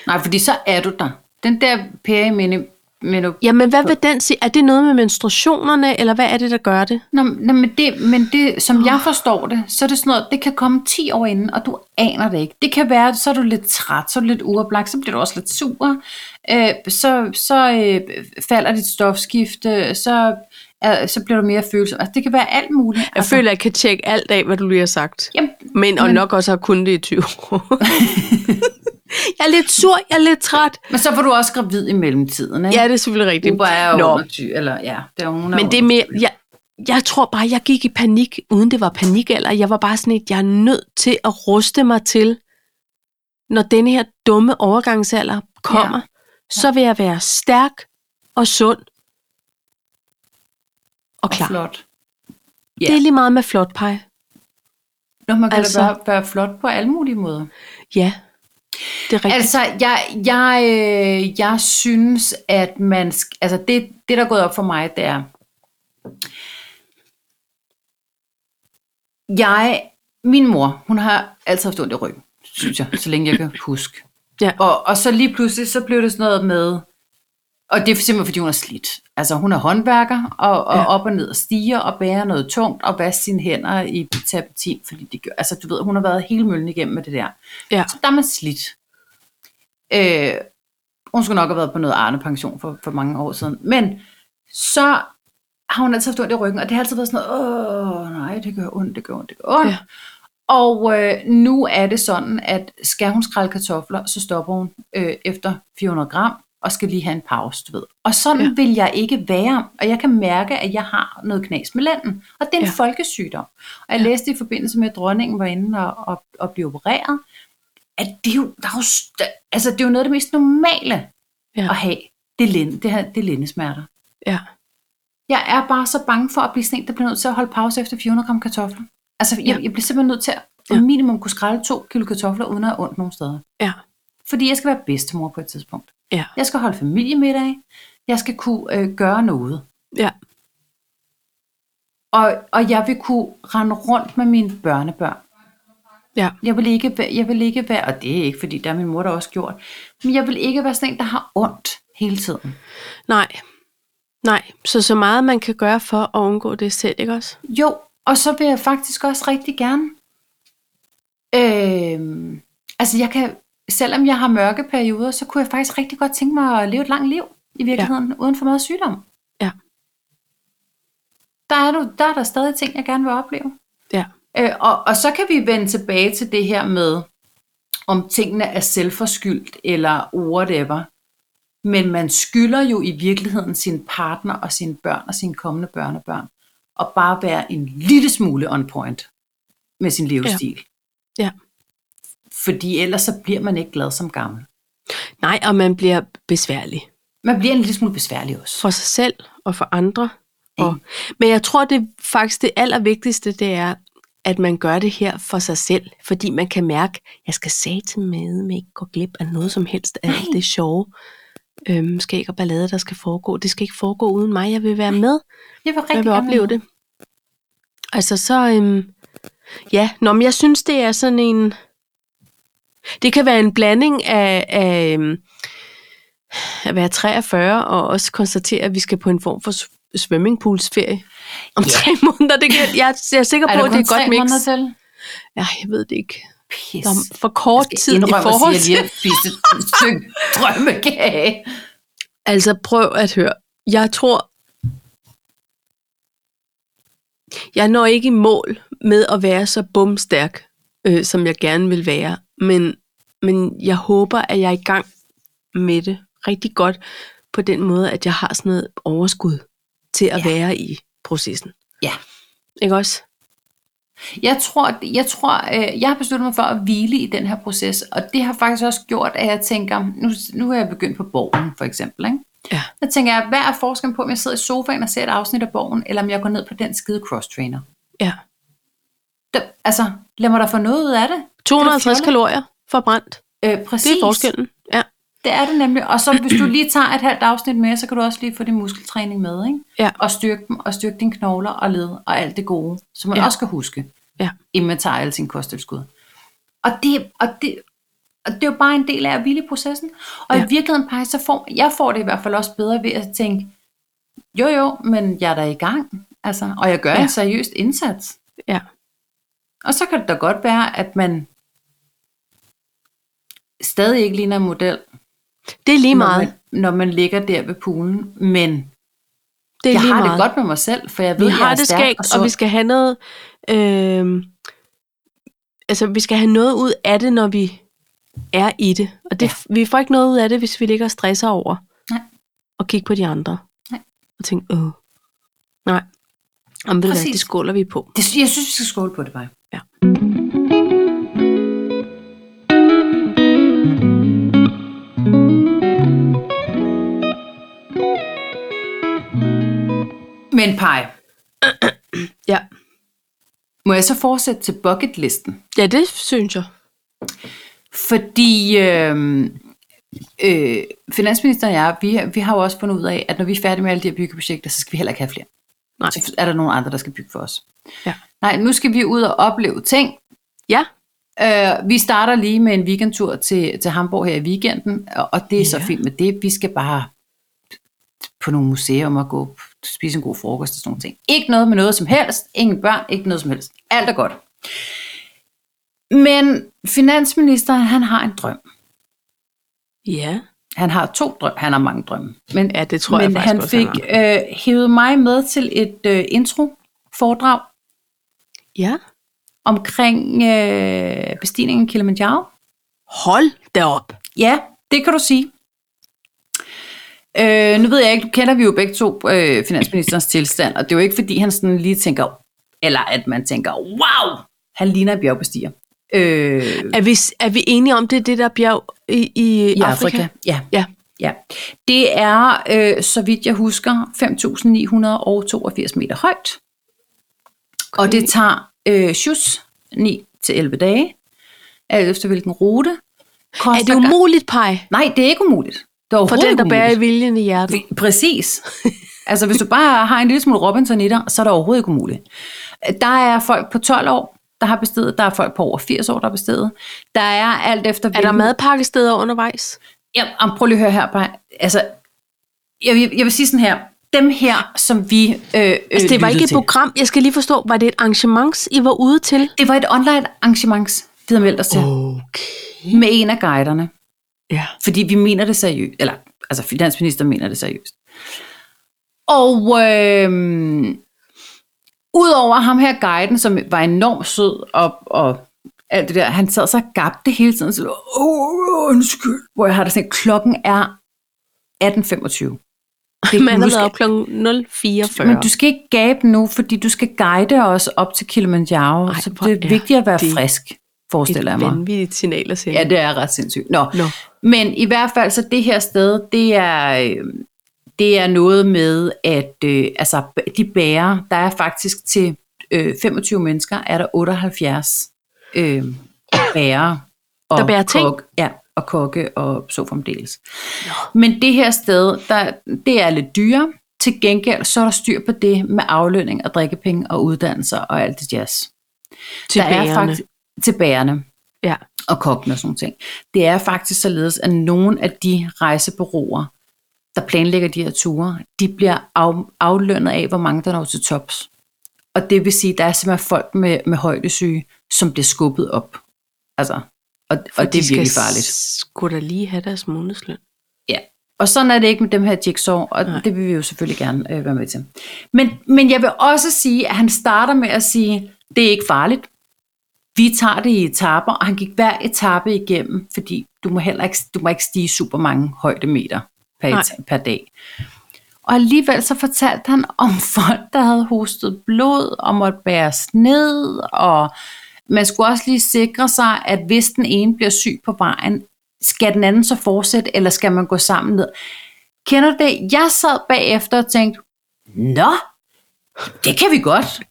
Nej, fordi så er du der. Den der perimene... Men, Jamen, hvad vil den sige? Er det noget med menstruationerne, eller hvad er det, der gør det? Nå, nå, men, det, men det, som jeg forstår det, så er det sådan noget, det kan komme 10 år inden, og du aner det ikke. Det kan være, så er du lidt træt, så er du lidt uoplagt, så bliver du også lidt sur, øh, så, så øh, falder dit stofskifte, så, øh, så bliver du mere følsom. Altså, det kan være alt muligt. Jeg altså, føler, at jeg kan tjekke alt af, hvad du lige har sagt. Jamen, Men, og Men- nok også har kun det i 20 år. jeg er lidt sur, jeg er lidt træt. men så var du også gravid i mellemtiden, ikke? Ja, det er selvfølgelig rigtigt. Uber er jo Nå, under 20, eller ja, det er hun men det er mere... Jeg, jeg tror bare, jeg gik i panik, uden det var panik, eller jeg var bare sådan et, jeg er nødt til at ruste mig til, når denne her dumme overgangsalder kommer, ja. så vil jeg være stærk og sund og klar. Og flot. Ja. Det er lige meget med flot pej. Nå, man kan Altså- da være, være flot på alle mulige måder. Ja, det er rigtigt. Altså, jeg, jeg, øh, jeg synes, at man... Altså, det, det, der er gået op for mig, det er... Jeg... Min mor, hun har altid haft ondt i ryggen, synes jeg, så længe jeg kan huske. Ja. Og, og så lige pludselig, så blev det sådan noget med... Og det er simpelthen, fordi hun er slidt. Altså, hun er håndværker, og, og Ja. op og ned og stiger, og bærer noget tungt, og vasker sine hænder i terpentin, fordi det gør... Altså, du ved, hun har været hele møllen igennem med det der. Ja. Så der er man slidt. Øh, hun skulle nok have været på noget Arne pension for, for mange år siden. Men så har hun altid haft ondt i ryggen, og det har altid været sådan noget, åh nej, det gør ondt, det gør ondt, det gør ondt. Ja. Og øh, nu er det sådan, at skal hun skrælle kartofler, så stopper hun øh, efter 400 gram, og skal lige have en pause, du ved. Og sådan Ja. vil jeg ikke være, og jeg kan mærke, at jeg har noget knas med lænden. Og det er en Ja. folkesygdom. Og jeg Ja. læste i forbindelse med, at dronningen var inde og, og, og blive opereret, at det er jo, der er jo, altså, det er jo noget af det mest normale Ja. at have. Det linde, det, her, det er lindesmerter. Ja. Jeg er bare så bange for at blive sådan en, der bliver nødt til at holde pause efter 400 gram kartofler. Altså, jeg, Ja. jeg bliver simpelthen nødt til at ja. minimum kunne skrælle to kilo kartofler, uden at have ondt nogen steder. Ja. Fordi jeg skal være bedstemor på et tidspunkt. Ja. Jeg skal holde familiemiddag. Jeg skal kunne øh, gøre noget. Ja. Og, og jeg vil kunne rende rundt med mine børnebørn. Ja. Jeg vil ikke jeg vil ikke være, og det er ikke, fordi der er min mor der også gjort, men jeg vil ikke være sådan en, der har ondt hele tiden. Nej. Nej, så så meget man kan gøre for at undgå det selv, ikke også? Jo, og så vil jeg faktisk også rigtig gerne. Øhm, altså jeg kan, selvom jeg har mørke perioder, så kunne jeg faktisk rigtig godt tænke mig at leve et langt liv i virkeligheden, ja. uden for meget sygdom. Ja. Der er, du, der er der stadig ting, jeg gerne vil opleve. Ja. Øh, og, og så kan vi vende tilbage til det her med, om tingene er selvforskyldt eller whatever. Men man skylder jo i virkeligheden sin partner og sine børn og sine kommende børnebørn at bare være en lille smule on point med sin livsstil. Ja. Fordi ellers så bliver man ikke glad som gammel. Nej, og man bliver besværlig. Man bliver en lille smule besværlig også. For sig selv og for andre. Og, Mm. men jeg tror, det faktisk det allervigtigste, det er, at man gør det her for sig selv. Fordi man kan mærke, at jeg skal sige til med, med ikke gå glip af noget som helst af alt det sjove. Øhm, skæg og ballade, der skal foregå. Det skal ikke foregå uden mig. Jeg vil være med. Jeg vil rigtig Jeg vil opleve det. Altså så, øhm, ja, nå, men jeg synes, det er sådan en, det kan være en blanding af, af øhm, at være 43 og også konstatere, at vi skal på en form for swimmingpoolsferie om Ja. tre måneder. Det kan, jeg, jeg er sikker Er på, der at det er et godt mix. til? Ja, jeg ved det ikke. Pis. Der er for kort tid i forhold til... jeg lige har spist et stykke drømmekage. Altså prøv at høre. Jeg tror, jeg når ikke i mål med at være så bumstærk, øh, som jeg gerne vil være. Men, men jeg håber, at jeg er i gang med det rigtig godt på den måde, at jeg har sådan noget overskud til at Ja. være i processen. Ja. Ikke også? Jeg tror, jeg, tror øh, jeg har besluttet mig for at hvile i den her proces, og det har faktisk også gjort, at jeg tænker, nu, nu er jeg begyndt på Borgen for eksempel, ikke? Ja. Der tænker jeg, hvad er forskellen på, om jeg sidder i sofaen og ser et afsnit af Borgen, eller om jeg går ned på den skide cross-trainer? Ja. Der, altså, lad mig da få noget ud af det. 250 fjollet? kalorier forbrændt. Øh, præcis. Det er forskellen. Ja. Det er det nemlig. Og så hvis du lige tager et halvt afsnit med, så kan du også lige få din muskeltræning med, ikke? Ja. Og styrke dem, og styrke dine knogler og led, og alt det gode, som man Ja. også skal huske, Ja. inden man tager alle sine kosttilskud. Og det, og det, og det er jo bare en del af at hvile i processen. Og Ja. i virkeligheden, Paj, så får, jeg får det i hvert fald også bedre ved at tænke, jo jo, men jeg er da i gang. Altså, og jeg gør. Ja. en seriøst indsats. Ja. Og så kan det da godt være, at man stadig ikke ligner en model, Det er lige når meget. man, når man ligger der ved poolen. Men Det er jeg lige har meget. det godt med mig selv, for jeg ved, vi jeg har er det stærk skægt, og, og, sund. vi skal have noget... Øh, altså, vi skal have noget ud af det, når vi er i det. Og det, ja. vi får ikke noget ud af det, hvis vi ligger og stresser over. Nej. Og kigger på de andre. Nej. Og tænker, åh. Nej. Præcis. det skåler vi på. Det, jeg synes, vi skal skåle på det bare. Ja. Men Paj, Ja. må jeg så fortsætte til bucketlisten? Ja, det synes jeg. Fordi øh, øh, finansministeren og jeg, vi, vi har jo også fundet ud af, at når vi er færdige med alle de her byggeprojekter, så skal vi heller ikke have flere. Nej. Så er der nogle andre, der skal bygge for os. Ja. Nej, nu skal vi ud og opleve ting. Ja. Øh, vi starter lige med en weekendtur til, til Hamburg her i weekenden, og det er så Ja. fint med det. Vi skal bare på nogle museer og gå spise en god frokost og sådan nogle ting. Ikke noget med noget som helst. Ingen børn, ikke noget som helst. Alt er godt. Men finansministeren, han har en drøm. Ja. Han har to drømme. Han har mange drømme. Men, Ja, det tror men jeg faktisk han også, fik han øh, hævet mig med til et øh, intro-foredrag Ja. omkring øh, bestigningen Kilimanjaro. Hold da op. Ja, det kan du sige. Øh, nu ved jeg ikke, du kender vi jo begge to øh, finansministerens tilstand, og det er jo ikke fordi, han sådan lige tænker, eller at man tænker, wow, han ligner en bjergbestiger. Øh, Er vi, er vi enige om, det er det der bjerg i, i, I Afrika. Afrika. Ja. Ja. ja. Det er, øh, så vidt jeg husker, 5.982 meter højt. Og det tager øh, sjus 9-11 dage, alt efter hvilken rute. Er det umuligt, Pej? Nej, det er ikke umuligt. Er For den, der bærer viljen i hjertet. Præcis. altså, hvis du bare har en lille smule Robinson i dig, så er det overhovedet ikke umuligt. Der er folk på 12 år, der har bestedet. Der er folk på over 80 år, der har bestedet. Der er alt efter... Er der madpakkesteder undervejs? Ja, am, prøv lige at høre her. Bare. Altså, jeg, vil- jeg vil sige sådan her. Dem her, som vi øh, Altså, det var ikke et til. program. Jeg skal lige forstå, var det et arrangement, I var ude til? Det var et online arrangement, vi havde meldt os til. Okay. Med en af guiderne. Ja. Fordi vi mener det seriøst. Eller, altså finansminister mener det seriøst. Og øh, udover ham her guiden, som var enormt sød og, og alt det der, han sad så gabte hele tiden. Så, Åh, undskyld. Hvor jeg har det sådan, klokken er 18.25. Det, Man har været op kl. 04.40. Men du skal ikke gabe nu, fordi du skal guide os op til Kilimanjaro, Ej, så det er er vigtigt at være det frisk, forestiller jeg et mig. vanvittigt signal at sende. Ja, det er ret sindssygt. Nå. Nå. Men i hvert fald, så det her sted, det er, øh, det er noget med, at øh, altså, de bærer, der er faktisk til øh, 25 mennesker, er der 78 øh, bærer. Og Der bærer ting? Kok, ja, og kokke og så fremdeles. Men det her sted, der, det er lidt dyre. Til gengæld, så er der styr på det med aflønning og drikkepenge og uddannelser og alt det jazz. Til der er bærerne. faktisk til bærerne Ja. og kokken og sådan nogle ting. Det er faktisk således, at nogle af de rejsebureauer, der planlægger de her ture, de bliver af, aflønnet af, hvor mange der når til tops. Og det vil sige, at der er simpelthen folk med, med højdesyge, som bliver skubbet op. Altså, og, For og det er de virkelig farligt. skulle da lige have deres månedsløn. Ja. Og sådan er det ikke med dem her jigsaw, og. Nej. det vil vi jo selvfølgelig gerne øh, være med til. Men, men jeg vil også sige, at han starter med at sige, det er ikke farligt. Vi tager det i etaper, og han gik hver etape igennem, fordi du må heller ikke, du må ikke stige super mange højdemeter per, Nej. et, per dag. Og alligevel så fortalte han om folk, der havde hostet blod og måtte bæres ned, og man skulle også lige sikre sig, at hvis den ene bliver syg på vejen, skal den anden så fortsætte, eller skal man gå sammen ned? Kender det? Jeg sad bagefter og tænkte, nå, det kan vi godt.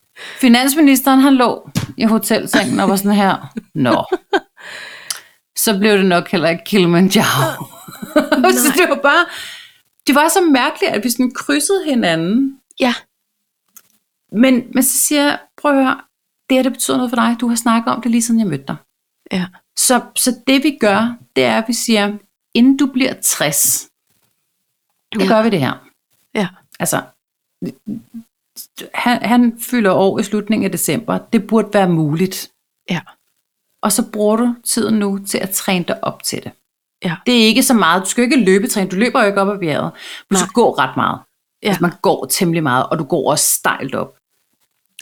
Finansministeren, han lå i hotelsengen og var sådan her, nå. Så blev det nok heller ikke Kilimanjaro. så det var bare, det var så mærkeligt, at vi sådan krydsede hinanden. Ja. Men, men så siger jeg, prøv at høre, det her det betyder noget for dig. Du har snakket om det lige siden jeg mødte dig. Ja. Så, så det vi gør, det er, at vi siger, inden du bliver 60, nu Ja. ja. gør vi det her. Ja. Altså, han, han fylder år i slutningen af december. Det burde være muligt. Ja. Og så bruger du tiden nu til at træne dig op til det. Ja. Det er ikke så meget. Du skal ikke løbetræne. Du løber jo ikke op ad bjerget. Du skal gå ret meget. Ja. Altså, man går temmelig meget, og du går også stejlt op.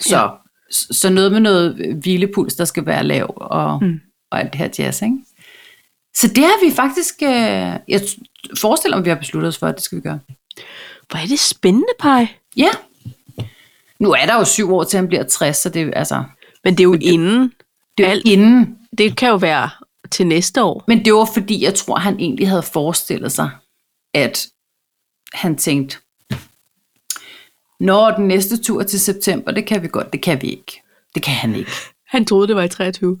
Så, Ja. så, noget med noget hvilepuls, der skal være lav, og, mm. og alt det her jazz, ikke? Så det har vi faktisk, øh, jeg forestiller mig, vi har besluttet os for, at det skal vi gøre. Hvor er det spændende, Paj. Ja. Nu er der jo syv år til, han bliver 60, så det, altså, Men det er jo inden. det er jo Alt. inden. Det kan jo være til næste år. Men det var fordi, jeg tror, han egentlig havde forestillet sig, at han tænkte, når den næste tur til september, det kan vi godt, det kan vi ikke. Det kan han ikke. Han troede, det var i 23.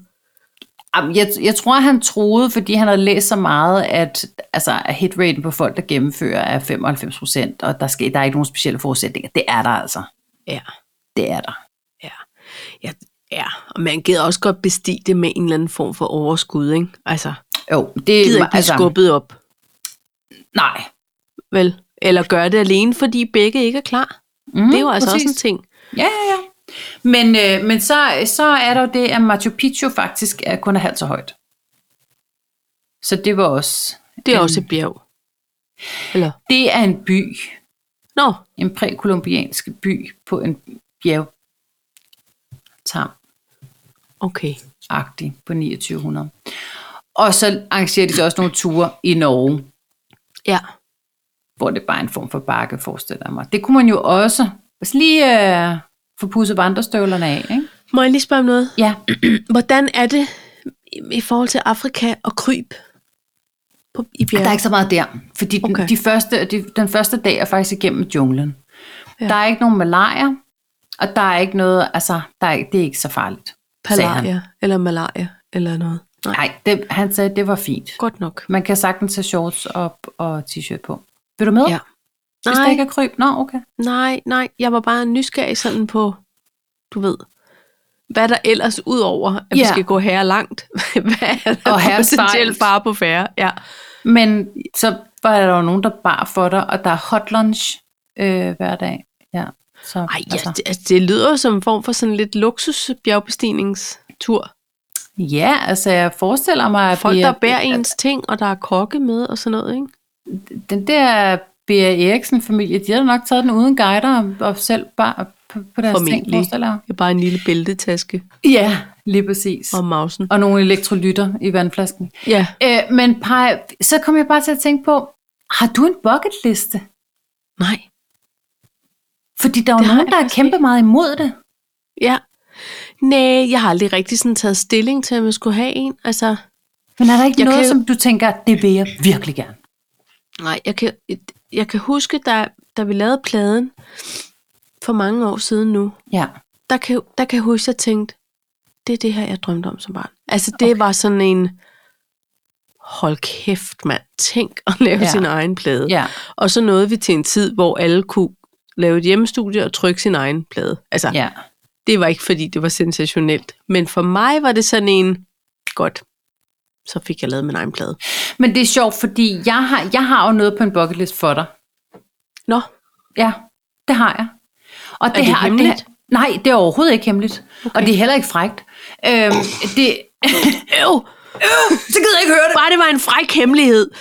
Jamen, Jeg, jeg tror, han troede, fordi han havde læst så meget, at, altså, at hitraten på folk, der gennemfører, er 95 procent, og der, skal, der er ikke nogen specielle forudsætninger. Det er der altså. Ja. Det er der. Ja. Ja, ja. Og man gider også godt bestige det med en eller anden form for overskud, ikke? Altså, Jo, det gider ikke blive altså, skubbet op, Nej. vel? Eller gøre det alene, fordi begge ikke er klar. Mm, Det er jo altså også en ting. Ja, ja, ja. Men, øh, men så, så er der jo det, at Machu Picchu faktisk er kun er halvt så højt. Så det var også... Det er en, også et bjerg. Eller? Det er en by. Nå, En prækolumbiansk by på en bjerg. Tam. okay. agtig på 2900. Og så arrangerer de så også nogle ture i Norge, Ja. hvor det bare er en form for bakke, forestiller jeg mig. Det kunne man jo også altså lige øh, få pudset vandrestøvlerne af. Ikke? Må jeg lige spørge om noget? Ja, Hvordan er det i forhold til Afrika og kryb på, i bjerget? der er ikke så meget der, fordi den, Okay. de første, de, den første dag er faktisk igennem junglen. Ja. Der er ikke nogen malaria, og der er ikke noget, altså, der er, det er ikke så farligt. Palaria eller malaria eller noget? Nej, Nej, det, han sagde, det var fint. godt nok. Man kan sagtens tage shorts op og t-shirt på. Vil du med? Ja. Hvis der ikke er kryb? Nå, okay. Nej, nej, jeg var bare nysgerrig sådan på, du ved, hvad der ellers ud over, at vi Ja. skal gå her langt. hvad er der Og herre potentielt fare på færre? Ja. Men så var der jo nogen, der bar for dig, og der er hot lunch øh, hver dag. Ja, så, Ej, ja, det, altså, det lyder som en form for sådan lidt luksus bjergbestigningstur. ja, altså jeg forestiller mig, at Folk, Bia- der bærer ens ting, og der er kokke med og sådan noget, ikke? den der Bea Eriksen-familie, de har nok taget den uden guider og selv bare på, på deres ting, Formentlig. forestiller jeg. Det er bare en lille bæltetaske Ja, lige præcis. og mausen. Og nogle elektrolytter i vandflasken. Ja, Øh, men Paj, så kom jeg bare til at tænke på, Har du en bucket liste? Nej. Fordi der er jo nogen, der er kæmpe meget imod det. Ja. Nej, jeg har aldrig rigtig sådan taget stilling til, at man skulle have en. Altså, Men er der ikke noget, kan som du tænker, det vil jeg virkelig gerne? nej, jeg kan, jeg kan huske, da, da vi lavede pladen for mange år siden nu, Ja. der kan, der kan jeg huske, at jeg tænkte, det er det her, jeg drømte om som barn. Altså, det okay. var sådan en, hold kæft, mand, tænk at lave Ja. sin egen plade. Ja. Og så nåede vi til en tid, hvor alle kunne lave et hjemmestudie og trykke sin egen plade. Altså, ja. det var ikke, fordi det var sensationelt. Men for mig var det sådan en, godt, så fik jeg lavet min egen plade. Men det er sjovt, fordi jeg har, jeg har jo noget på en bucket list for dig. Nå, Ja, det har jeg. Og det her- hemmeligt? Det, nej, det er overhovedet ikke hemmeligt. Okay. Og det er heller ikke frægt. Øhm, det, øv, så gider jeg ikke høre det. bare det var en fræk hemmelighed.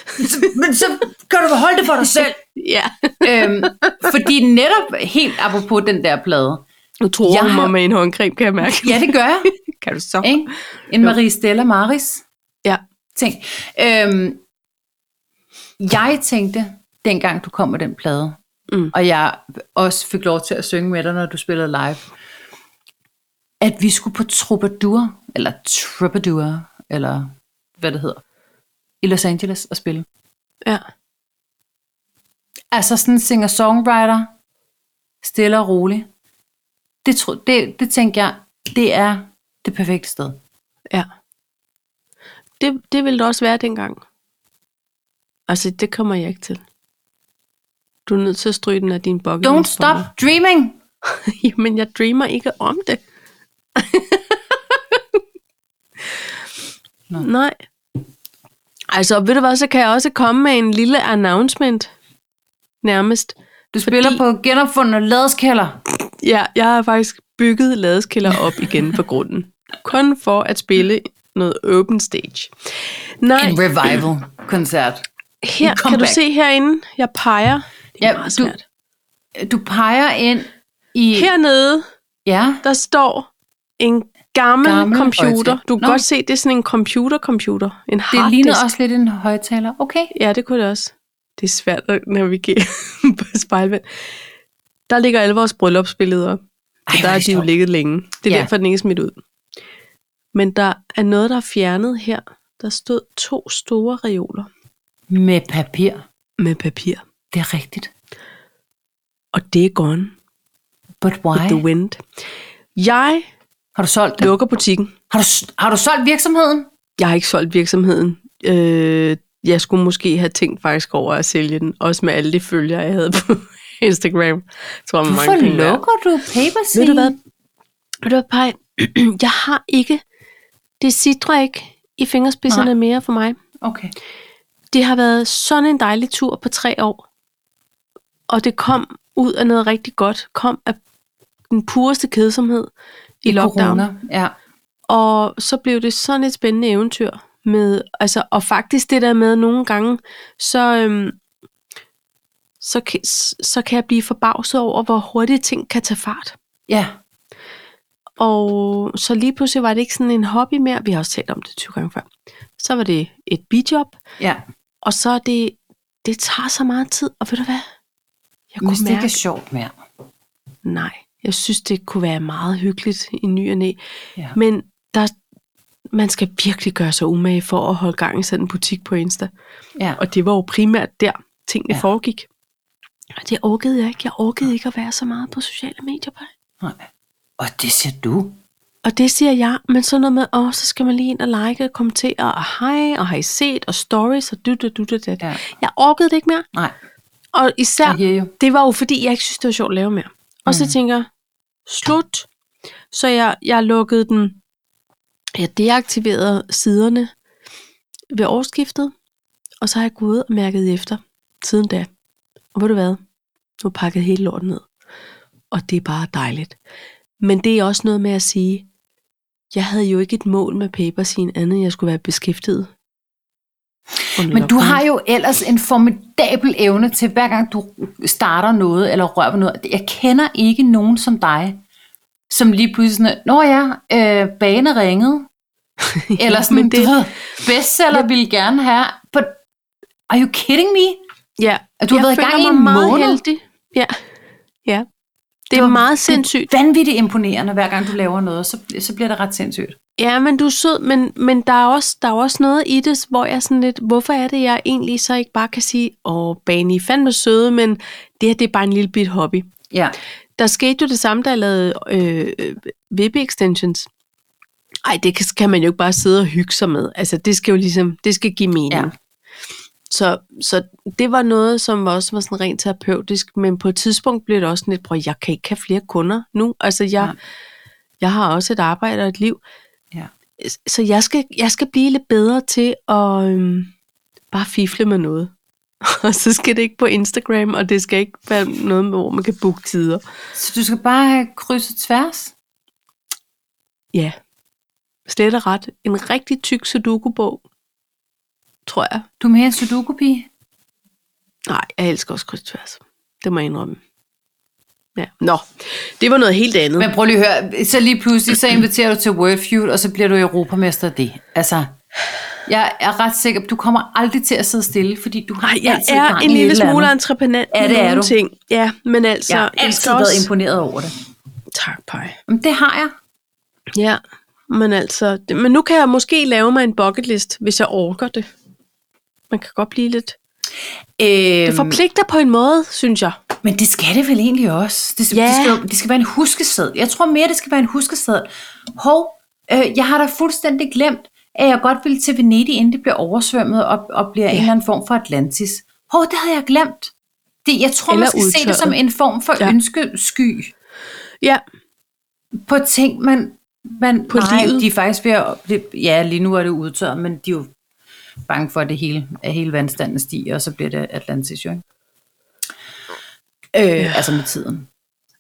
Men så kan du holde det for dig selv. ja. øhm, fordi netop helt apropos den der plade. Nu tror Jeg hun har- mig med en håndcreme, kan jeg mærke. Ja, det gør jeg. Kan du så? Ikke? En Marie Stella Maris Ja. ting. Øhm, jeg tænkte, dengang du kom med den plade, Mm. og jeg også fik lov til at synge med dig, når du spillede live, at vi skulle på Troubadour, eller Troubadour, eller hvad det hedder, i Los Angeles og spille. Ja. Altså sådan en singer-songwriter, stille og rolig. Det, tro, det, det tænker jeg, det er det perfekte sted. Ja. Det, det ville det også være dengang. Altså, det kommer jeg ikke til. Du er nødt til at stryge den af din bucket. Don't list for stop dreaming! Jamen, jeg dreamer ikke om det. Nå. Nej. Altså, ved du hvad, så kan jeg også komme med en lille announcement. Nærmest. Du spiller på genopfundne ladeskælder. Ja, jeg har faktisk bygget ladeskælder op igen på grunden. Kun for at spille noget open stage. Nej, En revival-koncert. her kan du se herinde, jeg peger. Det er Ja, meget du- svært. Du peger ind i... Hernede, Ja, der står en gammel, Gammel computer. højtaler. Du kan Nå. godt se, det er sådan en computer-computer. En det harddisk. ligner også lidt en højtaler. Okay. Ja, det kunne det også. Det er svært at navigere på spejlvænd. Der ligger alle vores bryllupsbilleder. Ej, der er de jo ligget længe. Det er ja. derfor, den ikke er smidt ud. Men der er noget, der er fjernet her. Der stod to store reoler Med papir. med papir. Det er rigtigt. Og det er gone But why? with the wind. Jeg Har du solgt det? lukker butikken. Har du, har du solgt virksomheden? Jeg har ikke solgt virksomheden. Øh, jeg skulle måske have tænkt faktisk over at sælge den. Også med alle de følgere, jeg havde på Instagram. Jeg tror, Hvorfor mange penge lukker du paper Ved du hvad? Ved du hvad, Paj? Jeg har ikke... Det sidder ikke i fingerspidserne. Nej. mere for mig. Okay. Det har været sådan en dejlig tur på tre år. Og det kom ud af noget rigtig godt. Kom af den pureste kedsomhed i, I lockdown. corona. Ja. Og så blev det sådan et spændende eventyr. Med, altså, og faktisk det der med nogle gange, så, øhm, så, så kan jeg blive forbavset over, hvor hurtigt ting kan tage fart. Ja. Og så lige pludselig var det ikke sådan en hobby mere. Vi har også talt om det 20 gange før. Så var det et bijob, Ja. og så er det, det tager så meget tid. Og ved du hvad? Jeg Hvis kunne det ikke er sjovt mere. nej, jeg synes, det kunne være meget hyggeligt i ny og næ. Ja. Men der, man skal virkelig gøre sig umage for at holde gang i sådan en butik på Insta. Ja. Og det var jo primært der, tingene Ja. foregik. Og det orkede jeg ikke. Jeg orkede ikke at være så meget på sociale medier på Nej. Og det siger du. Og det siger jeg, men sådan noget med, åh, så skal man lige ind og like og kommentere, og hej, og har I set, og stories, og du, du, du, du, du. Ja. Jeg orkede det ikke mere. Nej. Og især, you. det var jo fordi, jeg ikke synes, det var sjovt at lave mere. Og så Mhm. tænker jeg, slut. Så jeg, jeg lukkede den, jeg deaktiverede siderne ved årsskiftet, og så har jeg gået og mærket efter siden da. Og ved du hvad? Nu har pakket hele lorten ned. Og det er bare dejligt. Men det er også noget med at sige, jeg havde jo ikke et mål med paperscene andet, jeg skulle være beskæftiget. Men du har jo ellers en formidabel evne til, hver gang du starter noget, eller rører ved noget. Jeg kender ikke nogen som dig, som lige pludselig sådan, Nå ja, øh, bane ringede. Eller sådan, det- du ved, bestseller ville gerne have. But are you kidding me? Ja, At du har jeg været i gang i en meget måned. heldig. Ja, ja. Det er var- meget sindssygt. Det er vanvittigt imponerende, hver gang du laver noget, så, så bliver det ret sindssygt. Ja, men du er sød, men, men der, er også, der er også noget i det, hvor jeg sådan lidt, hvorfor er det, jeg egentlig så ikke bare kan sige, åh, Bani, I er fandme søde, men det her, det er bare en lille bit hobby. Ja. Der skete jo det samme, da jeg lavede øh, VB-extensions. Ej, det kan, kan man jo ikke bare sidde og hygge sig med. Altså, det skal jo ligesom, det skal give mening. Ja. Ja. Så, så det var noget, som også var sådan rent terapeutisk, men på et tidspunkt blev det også sådan lidt, prøv, jeg kan ikke have flere kunder nu. Altså, jeg, Nej. jeg har også et arbejde og et liv. Så jeg skal, jeg skal blive lidt bedre til at øhm, bare fifle med noget. og så skal det ikke på Instagram, og det skal ikke være noget, hvor man kan booke tider. Så du skal bare have krydset tværs? Ja, slet og ret. En rigtig tyk sudoku-bog, tror jeg. Du er mere en sudoku-pige? Nej, jeg elsker også krydstværs. Det må jeg indrømme. Ja. Nå, det var noget helt andet. Men prøv lige at høre, så lige pludselig, så inviterer du til Wordfeud, og så bliver du europamester af det. Altså, jeg er ret sikker, du kommer aldrig til at sidde stille, fordi du har Nej, jeg altid er en lille smule andet. entreprenant Ja, det er du. ting. Ja, men altså... Jeg har altid været også... imponeret over det. Tak, Paj. Det har jeg. Ja, men altså... Det, men nu kan jeg måske lave mig en bucket list, hvis jeg orker det. Man kan godt blive lidt... Det Øhm, forpligter på en måde, synes jeg. Men det skal det vel egentlig også. Det, Ja. det, skal, det skal være en huskeseddel. Jeg tror mere, det skal være en huskeseddel. Hov, øh, jeg har da fuldstændig glemt, at jeg godt ville til Venedig, inden det bliver oversvømmet og, og bliver ja. en eller anden form for Atlantis. Hov, det havde jeg glemt. Det, jeg tror, Eller man skal se det som udtørret. en form for. Ja. ønskesky Ja, på ting, man... man På nej, livet. de er faktisk ved at... Det, ja, lige nu er det udtørret, men de er jo bange for, at det hele, at hele vandstanden stiger, og så bliver det Atlantis jo, ikke? Øh, ja. Altså med tiden.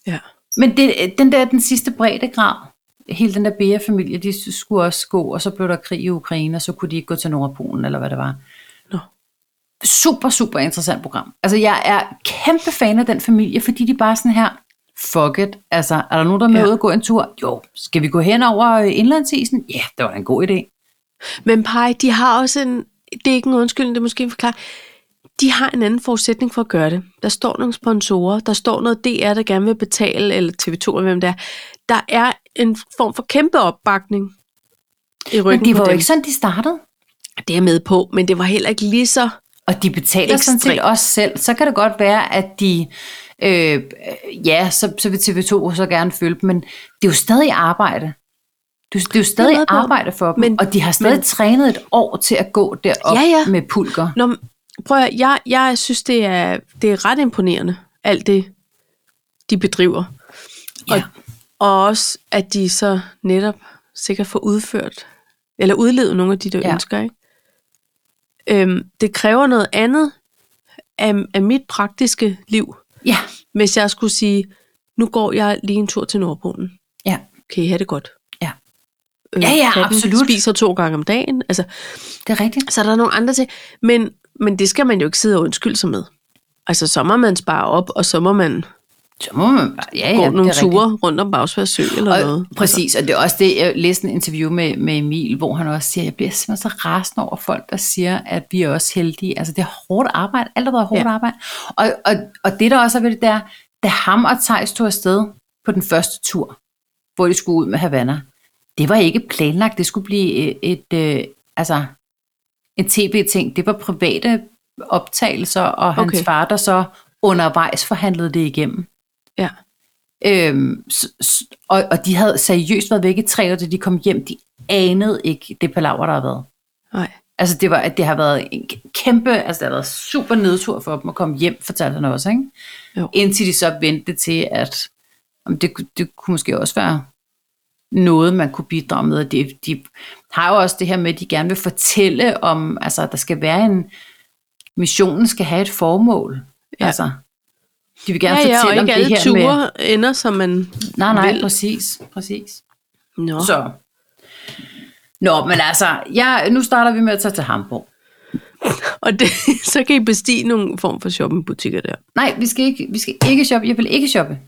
ja. Men det, den der, den sidste breddegrad, hele den der Bea-familie, de skulle også gå, og så blev der krig i Ukraine, og så kunne de ikke gå til Nordpolen, eller hvad det var. Nå. Super, super interessant program. Altså, jeg er kæmpe fan af den familie, fordi de bare sådan her, fuck it, altså, er der nogen, der er med Ja. ud og gå en tur? Jo, skal vi gå hen over øh, indlandsisen? Ja, det var en god idé. Men Paj, de har også en... Det er ikke en undskyldning, det er måske en forklaring. De har en anden forudsætning for at gøre det. Der står nogle sponsorer, der står noget DR, der gerne vil betale, eller TV2, eller hvem det er. Der er en form for kæmpe opbakning i ryggen Men det var jo ikke sådan, de startede. Det er med på, men det var heller ikke lige så... Og de betaler sådan set også selv. Så kan det godt være, at de... Øh, ja, så, så vil TV2 så gerne følge dem, men det er jo stadig arbejde. Du, det er jo stadig på. arbejde for dem, men, og de har stadig men, trænet et år til at gå derop Ja, ja. med pulker. Nå, prøv at, jeg, jeg synes, det er, det er ret imponerende, alt det, de bedriver. Ja. Og, og også, at de så netop sikkert får udført, eller udlevet nogle af de der Ja. ønsker, ikke? Øhm, det kræver noget andet af, af mit praktiske liv, Ja, hvis jeg skulle sige, nu går jeg lige en tur til Nordpolen. ja. Kan I have det godt? Ja. Øh, Ja, ja, absolut. spiser to gange om dagen. Altså, det er rigtigt. så er der nogle andre til. Men, men det skal man jo ikke sidde og undskylde sig med. Altså, så må man spare op, og så må man Så må man bare... Ja, gå ja, nogle er rigtigt. ture rundt om Bagsvær Sø eller Og, noget. præcis, og det er også det, jeg læste en interview med, med Emil, hvor han også siger, jeg bliver simpelthen så rasende over folk, der siger, at vi er også heldige. Altså det er hårdt arbejde, alt har været hårdt ja. Ja. arbejde. Og, og, og det der også er ved det der, da ham og Thijs tog afsted på den første tur, hvor de skulle ud med Havana, det var ikke planlagt, det skulle blive et, et øh, altså en tv-ting. Det var private optagelser, og hans Okay. far, der så undervejs forhandlede det igennem. Ja. Øhm, og, og de havde seriøst været væk i tre år, da de kom hjem. De anede ikke det palaver, der har været. Nej. Altså det, var, at det har været en kæmpe, altså det har været super nedtur for dem at komme hjem, fortalte han også, ikke? Jo. Indtil de så vendte til, at om det, det kunne måske også være noget, man kunne bidrage med. Og De, de har jo også det her med, at de gerne vil fortælle om, altså der skal være en, missionen skal have et formål. Ja. Altså, de vil gerne Ja, ja, og fortælle om ikke det her med... ture ender, som man Nej, nej, vil. præcis, præcis. Nå. Så. Nå, men altså, jeg, nu starter vi med at tage til Hamburg. Og det, så kan I bestige nogle form for shoppingbutikker der. Nej, vi skal ikke, vi skal ikke shoppe. Jeg vil ikke shoppe.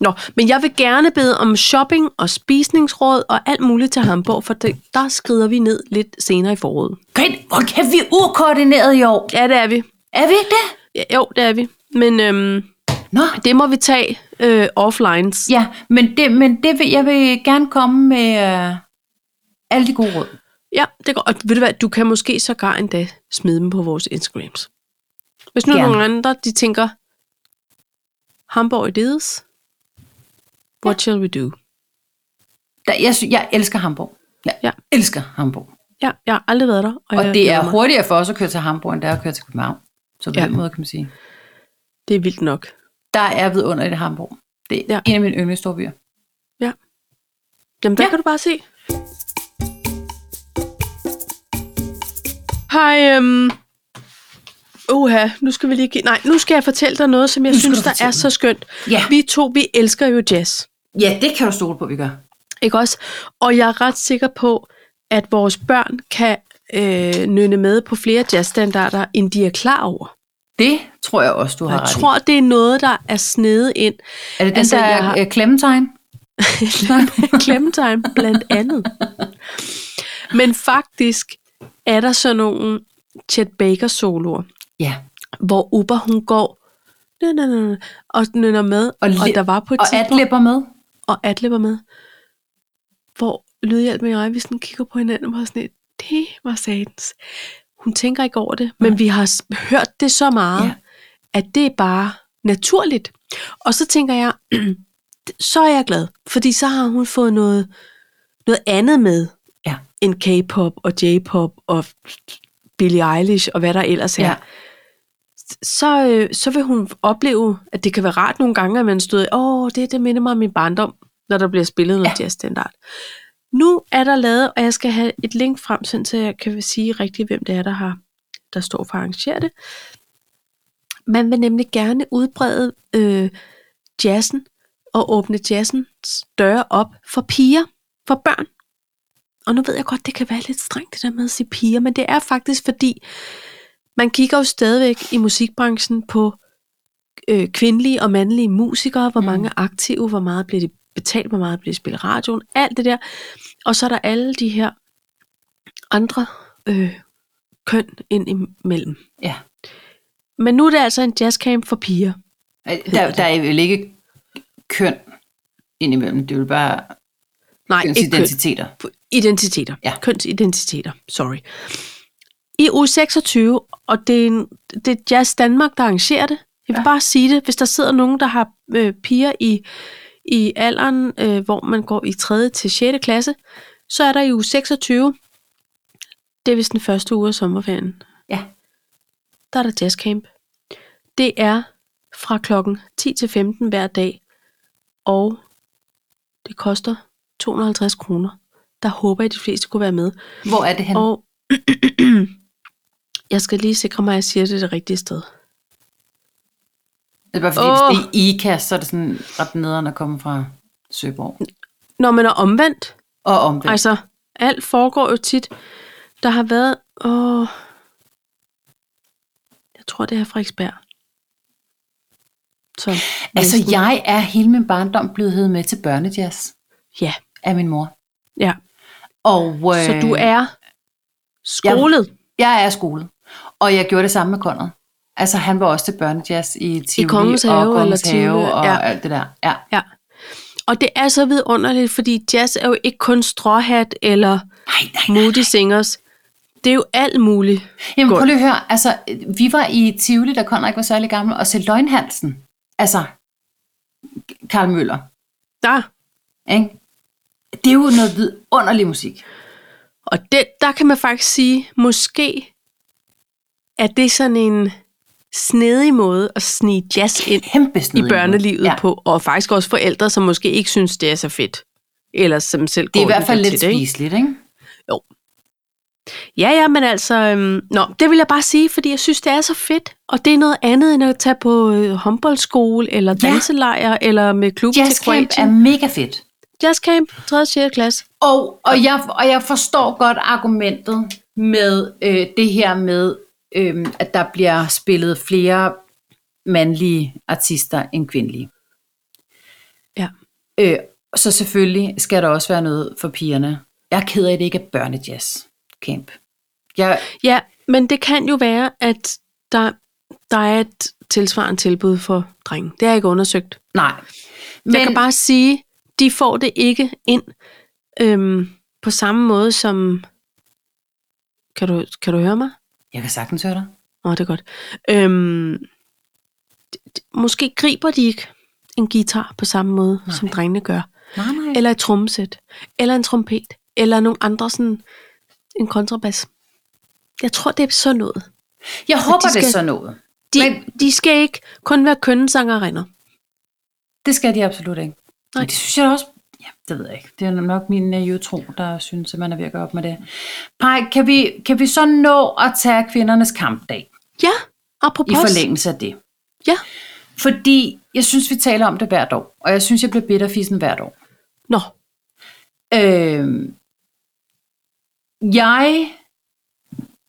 Nå, men jeg vil gerne bede om shopping og spisningsråd og alt muligt til Hamburg, for det, der skrider vi ned lidt senere i foråret. Grit, hvor kan vi ukoordineret i år? Ja, det er vi. Er vi ikke det? Ja, jo, det er vi. Men øhm, Nå, det må vi tage øh, offlines. ja, men, det, men det vil, jeg vil gerne komme med øh, alle de gode råd. Ja, det går. Og ved du hvad, du kan måske sågar endda smide dem på vores Instagrams. Hvis nu Gerne. nogle andre, de tænker, Hamburg ideas, what shall we do? Der, jeg, jeg elsker Hamburg. Jeg Ja. elsker Hamburg. Ja, jeg har aldrig været der. Og, Og det er hurtigere for os at køre til Hamburg, end det er at køre til København. Så på Ja. den måde kan man sige. Det er vildt nok. Der er vidunderligt i Hamburg. Det er Ja. ja. en af mine yndlingstorbyer. Jamen, der Ja. ja. kan du bare se. Hej, øhm... Uha, nu skal vi lige. Nej, nu skal jeg fortælle dig noget, som jeg Nu synes, der er så skønt. Ja. Vi to, vi elsker jo jazz. Ja, det kan du stole på, vi gør. Ikke også? Og jeg er ret sikker på, at vores børn kan øh, nynne med på flere jazzstandarder, end de er klar over. Det tror jeg også, du Og har jeg ret tror, det er noget, der er snedet ind. i. Er det den, altså, der jeg er har- har... Clementine? Clementine blandt andet. Men faktisk er der sådan nogle Chet Baker soloer, Ja. hvor Uber hun går na, na, na, og nynner med, og, Og og der var på et Og tidspunkt, adlipper med? Og adlipper med, hvor Lydhjælp og jeg, vi sådan kigger på hinanden og var sådan lidt, det var satans. Hun tænker ikke over det, men vi har hørt det så meget, ja. at det er bare naturligt. Og så tænker jeg, så er jeg glad, fordi så har hun fået noget, noget andet med, Ja. end K-pop og J-pop og Billie Eilish og hvad der ellers er. Ja. Så, øh, så vil hun opleve, at det kan være rart nogle gange, at man stod, åh, det, det minder mig om min barndom, når der bliver spillet noget Ja. ja. jazzstandard. Nu er der lavet, og jeg skal have et link frem, så jeg kan sige rigtigt, hvem det er, der, har, der står for at arrangere det. Man vil nemlig gerne udbrede øh, jazzen og åbne jazzens døre op for piger, for børn. Og nu ved jeg godt, det kan være lidt strengt det der med at sige piger, men det er faktisk fordi, man kigger jo stadigvæk i musikbranchen på øh, kvindelige og mandlige musikere, hvor Mm. mange er aktive, hvor meget bliver de betalt, hvor meget bliver de spillet radioen, alt det der. Og så er der alle de her andre øh, køn ind imellem. Ja. Men nu er det altså en jazzcamp for piger. Der, der er vel ikke køn indimellem. Det er jo bare Nej, ikke køn. identiteter. Identiteter. Ja. Kønsidentiteter. Sorry. I uge 26, og det er, en, det er Jazz Danmark, der arrangerer det. Jeg vil Ja. bare sige det, hvis der sidder nogen, der har øh, piger i, i alderen, øh, hvor man går i 3. til 6. klasse, så er der i uge 26, det er vist den første uge af sommerferien, Ja. der er der jazzcamp. Det er fra klokken 10 til 15 hver dag, og det koster 250 kroner. Der håber jeg, at de fleste kunne være med. Hvor er det hen? Og jeg skal lige sikre mig, at jeg siger det det rigtige sted. Det er bare fordi, Åh. hvis det er IKAST, så er det sådan ret nederen at komme fra Søborg. Når man er omvendt, Og omvendt. altså alt foregår jo tit. Der har været, åh, jeg tror det er Frederiksberg. Så, altså, næsten. jeg er hele min barndom blevet hed med til børnejazz Ja, af min mor. ja. Og, øh, Så du er skolet. Jeg er skolet. Og jeg gjorde det samme med Conrad. Altså, han var også til børnejazz i Tivoli Kongens og Have Kongens eller Tivoli, Have og ja. alt det der. Ja. Ja. Og det er så vidunderligt, fordi jazz er jo ikke kun stråhat eller Nej, nej, nej. moody singers. Det er jo alt muligt. Jamen, prøv lige at høre. Altså, vi var i Tivoli, da Conrad ikke var særlig gammel, og se Løgnhalsen. Altså, Karl Møller. Der. Ikke? Det er jo noget vidunderlig musik. Og det, der kan man faktisk sige, måske er det sådan en snedig måde at snige jazz ind i børnelivet ja. ja. på, og faktisk også forældre, som måske ikke synes, det er så fedt. Eller som selv Det er i hvert fald lidt det, ikke? spiseligt, ikke? Ja, ja, men altså, øhm, nå, det vil jeg bare sige, fordi jeg synes, det er så fedt. Og det er noget andet, end at tage på øh, håndboldskole, eller Ja. danselejr, eller med klub til Jazzcamp er Kroatien. mega fedt. Jazzcamp, 3. og 6. klasse. Og, og, jeg, og jeg forstår godt argumentet med øh, det her med, øh, at der bliver spillet flere mandlige artister end kvindelige. Ja. Øh, så selvfølgelig skal der også være noget for pigerne. Jeg er ked af, at det ikke er børnejazz camp. Jeg, Ja, men det kan jo være, at der, der er et tilsvarende tilbud for drenge. Det har jeg ikke undersøgt. Nej. Men jeg kan bare sige, de får det ikke ind øhm, på samme måde som... Kan du, kan du høre mig? Jeg kan sagtens høre dig. Åh, oh, det er godt. Øhm, måske griber de ikke en guitar på samme måde, Nej. Som drengene gør. Nej, nej. Eller et trommesæt. Eller en trompet. Eller nogle andre sådan... En kontrabas. Jeg tror, det er sådan noget. Jeg håber, de det er skal- sådan noget. De, Men- de skal ikke kun være kønne sangerinder. Det skal de absolut ikke. Nej. Men det synes jeg også, det ved jeg ikke. Det er nok min naive tro, der synes, at man er ved at gøre op med det. Pej, kan vi, kan vi så nå at tage kvindernes kampdag Ja, i apropos. forlængelse af det? Ja. Fordi jeg synes, vi taler om det hvert år, og jeg synes, jeg bliver bitterfissen hvert år. Nå, Øh, jeg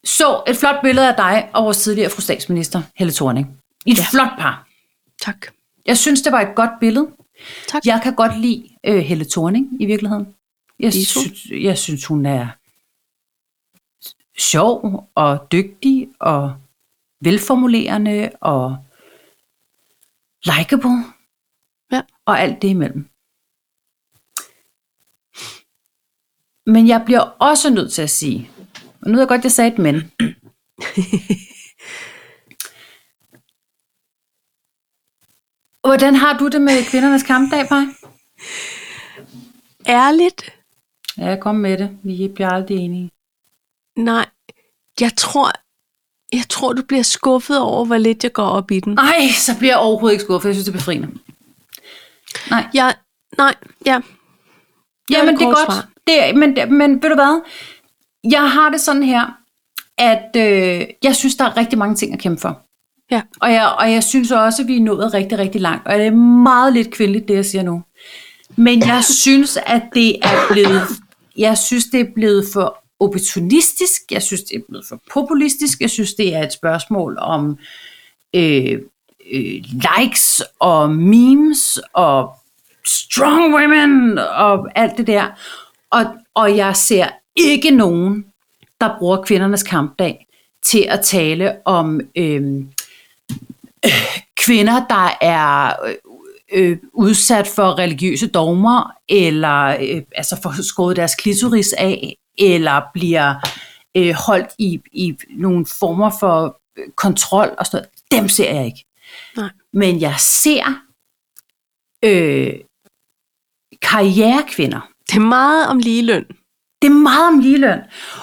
så et flot billede af dig og vores tidligere fru statsminister, Helle Thorning. I et. Ja. flot par. tak. Jeg synes, det var et godt billede. Tak. Jeg kan godt lide øh, Helle Thorning i virkeligheden. Jeg, Dito. synes, jeg synes, hun er sjov og dygtig og velformulerende og likable. Ja. Og alt det imellem. Men jeg bliver også nødt til at sige, og nu ved jeg godt, jeg sagde et men. Hvordan har du det med kvindernes kampdag, Paj? Ærligt? Ja, kom med det. Vi bliver aldrig enige. Nej. Jeg tror, jeg tror, du bliver skuffet over, hvor lidt jeg går op i den. Nej, så bliver jeg overhovedet ikke skuffet. Jeg synes, det er befriende. Nej. Jeg, nej, ja. Jamen, det er godt. svar. Det er, men, men ved du hvad? Jeg har det sådan her, at øh, jeg synes, der er rigtig mange ting at kæmpe for. Ja. Og jeg, og jeg synes også, at vi er nået rigtig, rigtig langt. Og det er meget lidt kvindeligt, det jeg siger nu. Men jeg synes, at det er blevet, jeg synes, det er blevet for opportunistisk. Jeg synes, det er blevet for populistisk. Jeg synes, det er et spørgsmål om øh, øh, likes og memes og strong women og alt det der. Og, og jeg ser ikke nogen, der bruger kvindernes kampdag til at tale om øh, øh, kvinder, der er øh, udsat for religiøse dogmer, eller øh, altså får skåret deres klitoris af, eller bliver øh, holdt i, i nogle former for øh, kontrol og sådan noget. Dem ser jeg ikke. Nej. Men jeg ser øh, karrierekvinder. Det er meget om ligeløn. Det er meget om ligeløn.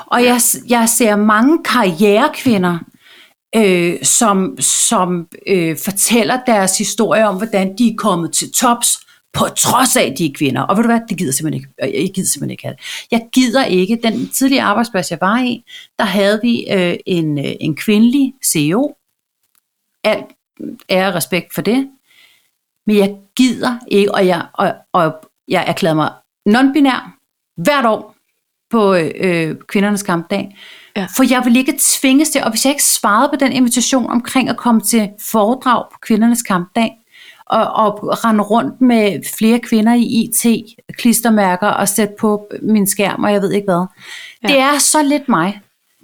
Og jeg, jeg ser mange karrierekvinder, øh, som, som øh, fortæller deres historie om, hvordan de er kommet til tops, på trods af, at de er kvinder. Og ved du hvad, det gider simpelthen ikke. Øh, jeg gider simpelthen ikke have det. Jeg gider ikke. Den tidligere arbejdsplads, jeg var i, der havde vi øh, en, øh, en kvindelig CEO. Alt er respekt for det. Men jeg gider ikke, og jeg, og, og jeg erklærer mig non-binær hvert år på øh, kvindernes kampdag. Ja. For jeg vil ikke tvinges til, og hvis jeg ikke svarede på den invitation omkring at komme til foredrag på kvindernes kampdag, og, og rende rundt med flere kvinder i IT, klistermærker og sætte på min skærm, og jeg ved ikke hvad. Ja. Det er så lidt mig.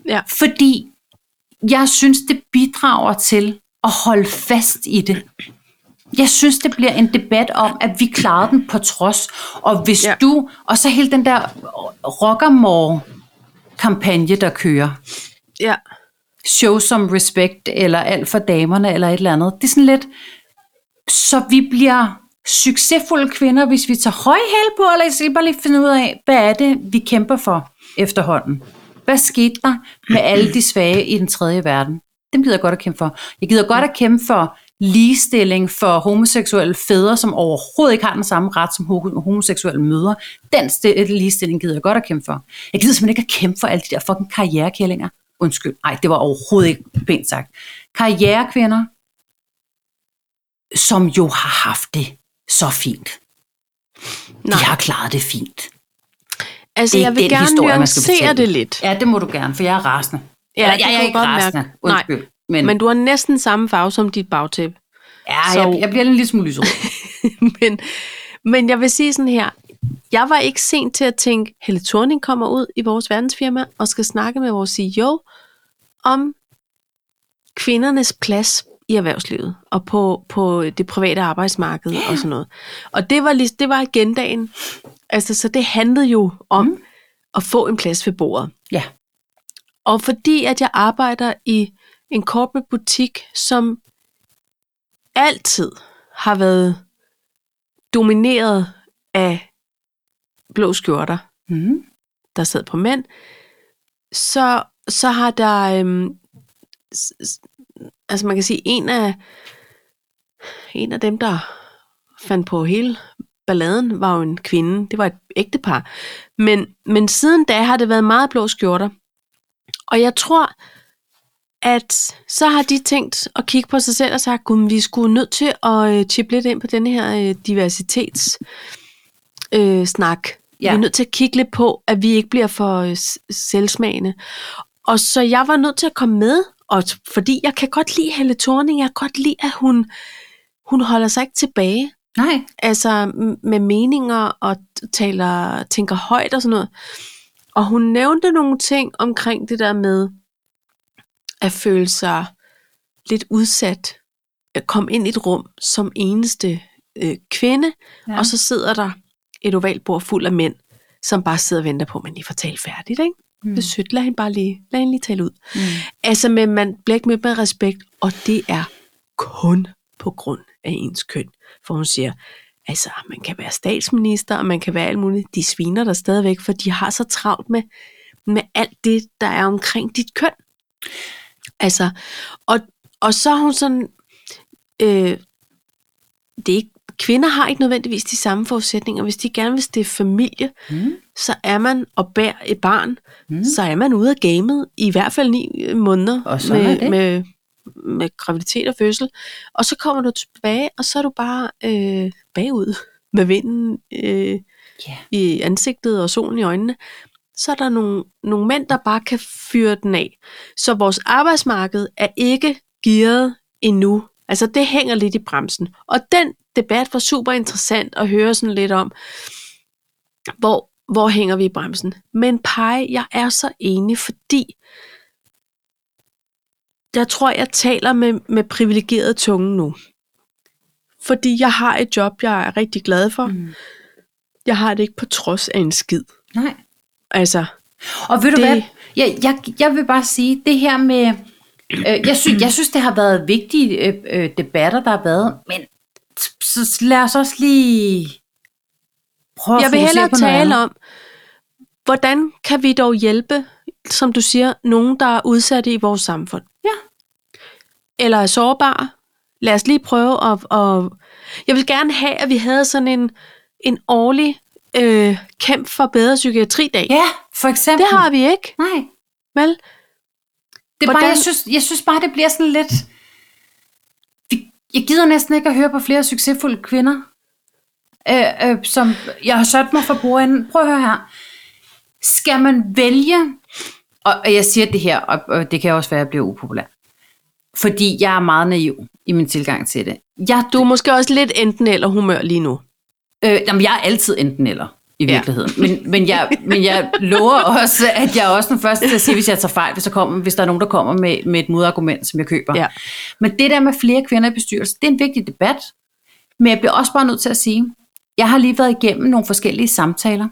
Ja. Fordi jeg synes, det bidrager til at holde fast i det. Jeg synes, det bliver en debat om, at vi klarer den på trods. Og hvis ja. Du, og så hele den der rockermore-kampagne, der kører, Ja. show some respect, eller alt for damerne, eller et eller andet. Det er sådan lidt, så vi bliver succesfulde kvinder, hvis vi tager høje hæl på, eller skal bare lige finde ud af, hvad er det, vi kæmper for efterhånden? Hvad skete der med alle de svage i den tredje verden? Dem gider jeg godt at kæmpe for. Jeg gider godt at kæmpe for ligestilling for homoseksuelle fædre, som overhovedet ikke har den samme ret som ho- homoseksuelle mødre. Den st- ligestilling gider jeg godt at kæmpe for. Jeg gider simpelthen ikke at kæmpe for alle de der fucking karrierekællinger. Undskyld, nej, det var overhovedet ikke pænt sagt. Karrierekvinder, som jo har haft det så fint. Nej. De har klaret det fint. Altså, Det er jeg vil den gerne historie, nuancere det lidt. Ja, det må du gerne, for jeg er rasende. Ja, Eller, jeg, jeg er ikke rasende. mærke. Undskyld. Men, Men, men du har næsten samme farve som dit bagtæppe. ja, så- jeg, jeg bliver en lille smule lyserød. men, men jeg vil sige sådan her. Jeg var ikke sent til at tænke, Helle Thorning kommer ud i vores verdensfirma og skal snakke med vores CEO om kvindernes plads i erhvervslivet og på, på det private arbejdsmarked ja. og sådan noget. Og det var, lige, det var agendaen. Altså, så det handlede jo om mm. at få en plads ved bordet. Ja. Og fordi at jeg arbejder i en corporate butik, som altid har været domineret af blå skjorter, Mm. der sad på mænd, så, så har der, øhm, altså man kan sige, en af, en af dem, der fandt på hele balladen, var jo en kvinde. Det var et ægtepar. Men, men siden da har det været meget blå skjorter. Og jeg tror, at så har de tænkt at kigge på sig selv og sagt, men vi skulle nødt til at øh, chippe lidt ind på denne her øh, diversitets øh, snak. Ja. Vi er nødt til at kigge lidt på, at vi ikke bliver for øh, selvsmagende. Og så jeg var nødt til at komme med, og fordi jeg kan godt lide Helle Thorning, jeg kan godt lide, at hun, hun holder sig ikke tilbage. Nej. Altså med meninger og taler, tænker højt og sådan noget. Og hun nævnte nogle ting omkring det der med at føle sig lidt udsat. At komme ind i et rum som eneste øh, kvinde, Ja. og så sidder der et ovalt bord fuld af mænd, som bare sidder og venter på, at man lige får talt færdigt. Ikke? Mm. Det er sødt. Lad hende bare lige, lad hende lige tale ud. Mm. Altså, men man bliver ikke med med respekt, og det er kun på grund af ens køn. For hun siger, altså, man kan være statsminister, og man kan være alt muligt. De sviner der stadigvæk, for de har så travlt med, med alt det, der er omkring dit køn. Altså, og, og så er hun sådan, øh, det er ikke, kvinder har ikke nødvendigvis de samme forudsætninger. Hvis de gerne vil stifte familie, Mm. så er man og bærer et barn, Mm. så er man ude af gamet i hvert fald ni øh, måneder Og er med, med, med graviditet og fødsel. Og så kommer du tilbage, og så er du bare øh, bagud med vinden øh, Ja. i ansigtet og solen i øjnene. Så er der nogle, nogle mænd, der bare kan fyre den af. Så vores arbejdsmarked er ikke gearet endnu. Altså det hænger lidt i bremsen. Og den debat var super interessant at høre sådan lidt om, hvor, hvor hænger vi i bremsen. Men Pej, jeg er så enig, fordi jeg tror, jeg taler med, med privilegeret tunge nu. Fordi jeg har et job, jeg er rigtig glad for. Mm. Jeg har det ikke på trods af en skid. Nej. Altså, Og ved du Det- hvad? Jeg, jeg, jeg vil bare sige, det her med... Øh, jeg, synes, jeg synes, det har været vigtige øh, øh, debatter, der har været, men så, lad os også lige prøve jeg vil hellere tale om, hvordan kan vi dog hjælpe, som du siger, nogen, der er udsatte i vores samfund? Ja. Eller er sårbare? Lad os lige prøve at... at jeg vil gerne have, at vi havde sådan en, en årlig øh, kæmp for bedre psykiatridag. Ja, for eksempel. Det har vi ikke, Nej. vel? Det er bare, Hvordan- jeg, synes, jeg synes bare, det bliver sådan lidt... Jeg gider næsten ikke at høre på flere succesfulde kvinder, øh, øh, som jeg har sat mig for bordenden. Prøv at høre her. Skal man vælge, og, og jeg siger det her, og, og det kan også være, at jeg bliver upopulær, fordi jeg er meget naiv i min tilgang til det. Jeg, Du er måske også lidt enten eller humør lige nu. Øh, jamen, jeg er altid enten eller i Ja. virkeligheden. Men, men, jeg, men jeg lover også, at jeg er også den første til at sige, hvis jeg tager fejl, hvis der, kommer, hvis der er nogen, der kommer med, med et modargument, som jeg køber. Ja. Men det der med flere kvinder i bestyrelsen, det er en vigtig debat. Men jeg bliver også bare nødt til at sige, jeg har lige været igennem nogle forskellige samtaler.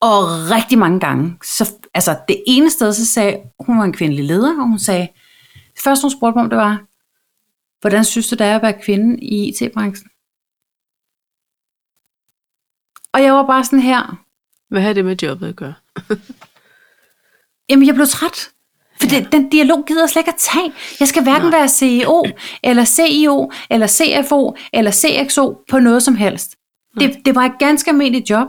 Og rigtig mange gange, så, altså det ene sted, så sagde, hun var en kvindelig leder, og hun sagde, det første hun spurgte mig om, det var, hvordan synes du, det er at være kvinde i IT-branchen? Og jeg var bare sådan her, Hvad har det med jobbet at gøre? jamen jeg blev træt. For det, den dialog gider jeg slet ikke at tage. Jeg skal hverken Nej. være CEO, eller CIO, eller CFO, eller CXO på noget som helst. Det, det var et ganske almindeligt job.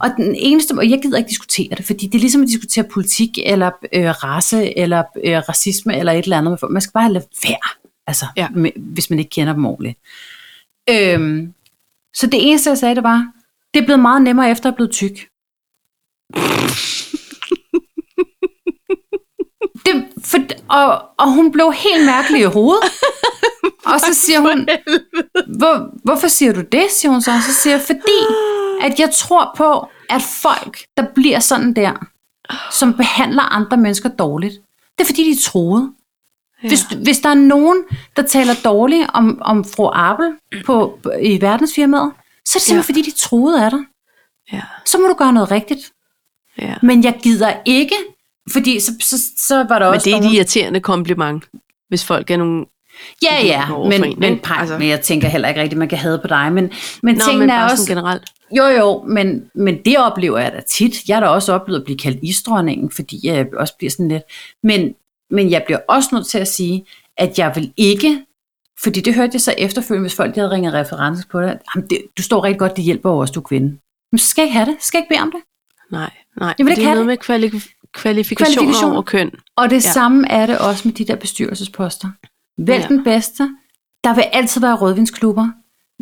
Og den eneste, og jeg gider ikke diskutere det, fordi det er ligesom at diskutere politik, eller øh, race, eller øh, racisme, eller et eller andet. Man skal bare lade være, altså, Ja. med, hvis man ikke kender dem ordentligt. Øhm, så det eneste, jeg sagde, det var, det er blevet meget nemmere efter at jeg er blevet tyk. Det, for, og, og hun blev helt mærkelig i hovedet. Og så siger hun, Hvor, hvorfor siger du det, siger hun så. Så siger jeg, fordi at jeg tror på, at folk, der bliver sådan der, som behandler andre mennesker dårligt, det er fordi, de er troede. Ja. Hvis, hvis der er nogen, der taler dårligt om, om fru Abel på, i verdensfirmaet, så er det simpelthen, ja. fordi de troede af dig. Ja. Så må du gøre noget rigtigt. ja. Men jeg gider ikke, fordi så, så, så var der Men også det er et irriterende kompliment, hvis folk er nogle... Ja, ja, men, en, men, pej, Altså. men jeg tænker heller ikke rigtigt, man kan have på dig. Men, men Nå, tingene men er også... generelt. Jo, jo, men, men det oplever jeg da tit. Jeg har da også oplevet at blive kaldt isdronningen, fordi jeg også bliver sådan lidt... Men, men jeg bliver også nødt til at sige, at jeg vil ikke... Fordi det hørte jeg så efterfølgende, hvis folk de havde ringet reference på det. Jamen, det du står rigtig godt, det hjælper jo også, du er kvinde. Men så skal jeg ikke have det. Skal jeg ikke bede om det. Nej, nej. Jeg vil ikke det er noget med kvali- kvalifikationer Kvalifikationer. over køn. Og det Ja. samme er det også med de der bestyrelsesposter. Vælg Ja. den bedste. Der vil altid være rødvinsklubber.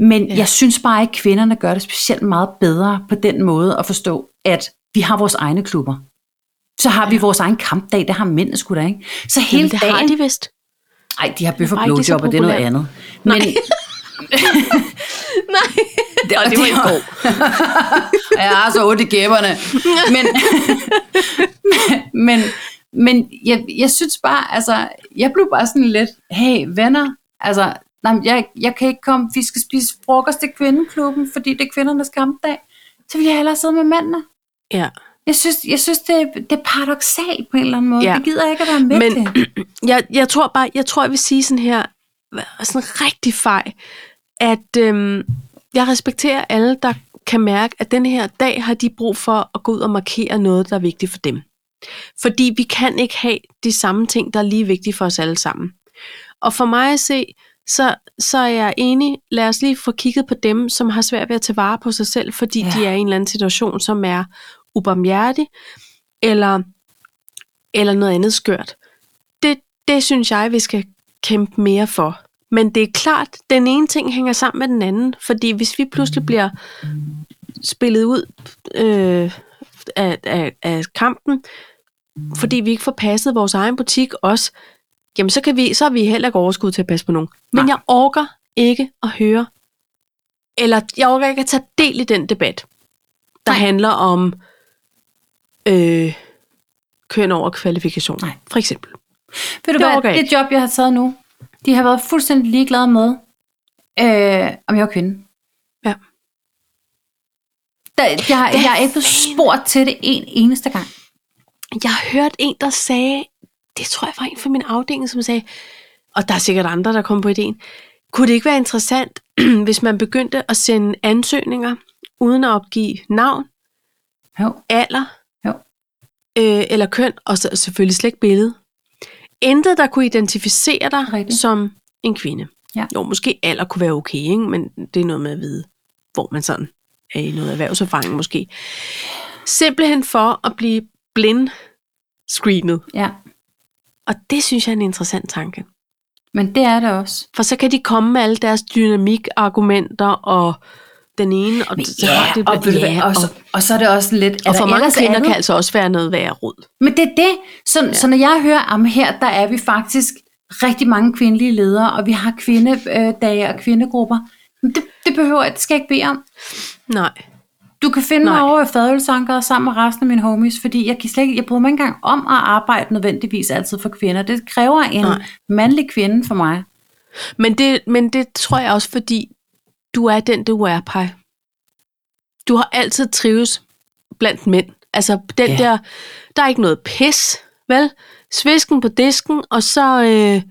Men Ja. jeg synes bare ikke, at kvinderne gør det specielt meget bedre på den måde at forstå, at vi har vores egne klubber. Så har vi Ja. vores egen kampdag, det har mændene sgu da ikke. Så hele Jamen, det dagen... har de vist. Ej, de har bøf og ikke blowjob, og det er noget andet. Men, Nej. det, Og det var i går. jeg har så ondt i gæberne. Men, men, men jeg, jeg synes bare, altså, jeg blev bare sådan lidt, hey venner, altså, nej, jeg, jeg kan ikke komme, vi skal spise frokost i kvindeklubben, fordi det er kvindernes kampdag. Så vil jeg hellere sidde med mændene. Ja. Jeg synes, jeg synes det, det er paradoxalt på en eller anden måde. Ja. Det gider jeg ikke at være med Men- til. Jeg, jeg tror bare, jeg tror, jeg vil sige sådan her, sådan rigtig fej, at øhm, jeg respekterer alle, der kan mærke, at den her dag har de brug for at gå ud og markere noget, der er vigtigt for dem. Fordi vi kan ikke have de samme ting, der er lige vigtige for os alle sammen. Og for mig at se, så, så er jeg enig, lad os lige få kigget på dem, som har svært ved at tage vare på sig selv, fordi. Ja. de er i en eller anden situation, som er ubarmhjertig, eller, eller noget andet skørt. Det, det synes jeg, vi skal kæmpe mere for. Men det er klart, den ene ting hænger sammen med den anden, fordi hvis vi pludselig bliver spillet ud øh, af, af, af kampen, fordi vi ikke får passet vores egen butik også, jamen så, kan vi, så har vi heller ikke overskud til at passe på nogen. Men Nej. jeg orker ikke at høre, eller jeg orker ikke at tage del i den debat, der Nej. handler om øh, køn over kvalifikation, Nej. for eksempel. Ved du Det hvad, jeg det job, jeg har taget nu, de har været fuldstændig ligeglade med, øh, om jeg var kvinde. Ja. Der, jeg, har- jeg er ikke blevet spurgt til det en eneste gang. Jeg har hørt en, der sagde, det tror jeg var en fra min afdeling, som sagde, og der er sikkert andre, der kom på ideen, kunne det ikke være interessant, hvis man begyndte at sende ansøgninger, uden at opgive navn, Jo. alder. Øh, eller køn, og så selvfølgelig slet ikke billede. Intet, der kunne identificere dig Rigtigt. som en kvinde. Ja. Jo, måske alder kunne være okay, ikke? men det er noget med at vide, hvor man sådan er i noget erhvervserfaring måske. Simpelthen for at blive blind screenet. Ja, Og det synes jeg er en interessant tanke. men det er det også. For så kan de komme med alle deres dynamikargumenter og den ene, og, så har det, og, hvad, ja, og, så, og så er det også lidt... og for mange kvinder andet? kan altså også være noget værre råd. Men det er det. Så, ja. så når jeg hører, om her, der er vi faktisk rigtig mange kvindelige ledere, og vi har kvindedage og kvindegrupper. Men det, det behøver jeg, det skal jeg ikke bede om. Nej. Du kan finde Nej. mig over i fadølsankeret sammen med resten af mine homies, fordi jeg, kan slet ikke, jeg bryder mig ikke engang om at arbejde nødvendigvis altid for kvinder. Det kræver en. Nej. mandlig kvinde for mig. Men det, men det tror jeg også, fordi du er den, du er, Paj. Du har altid trives blandt mænd. Altså, den Ja. der, der er ikke noget pis, vel? Svisken på disken, og så, øh,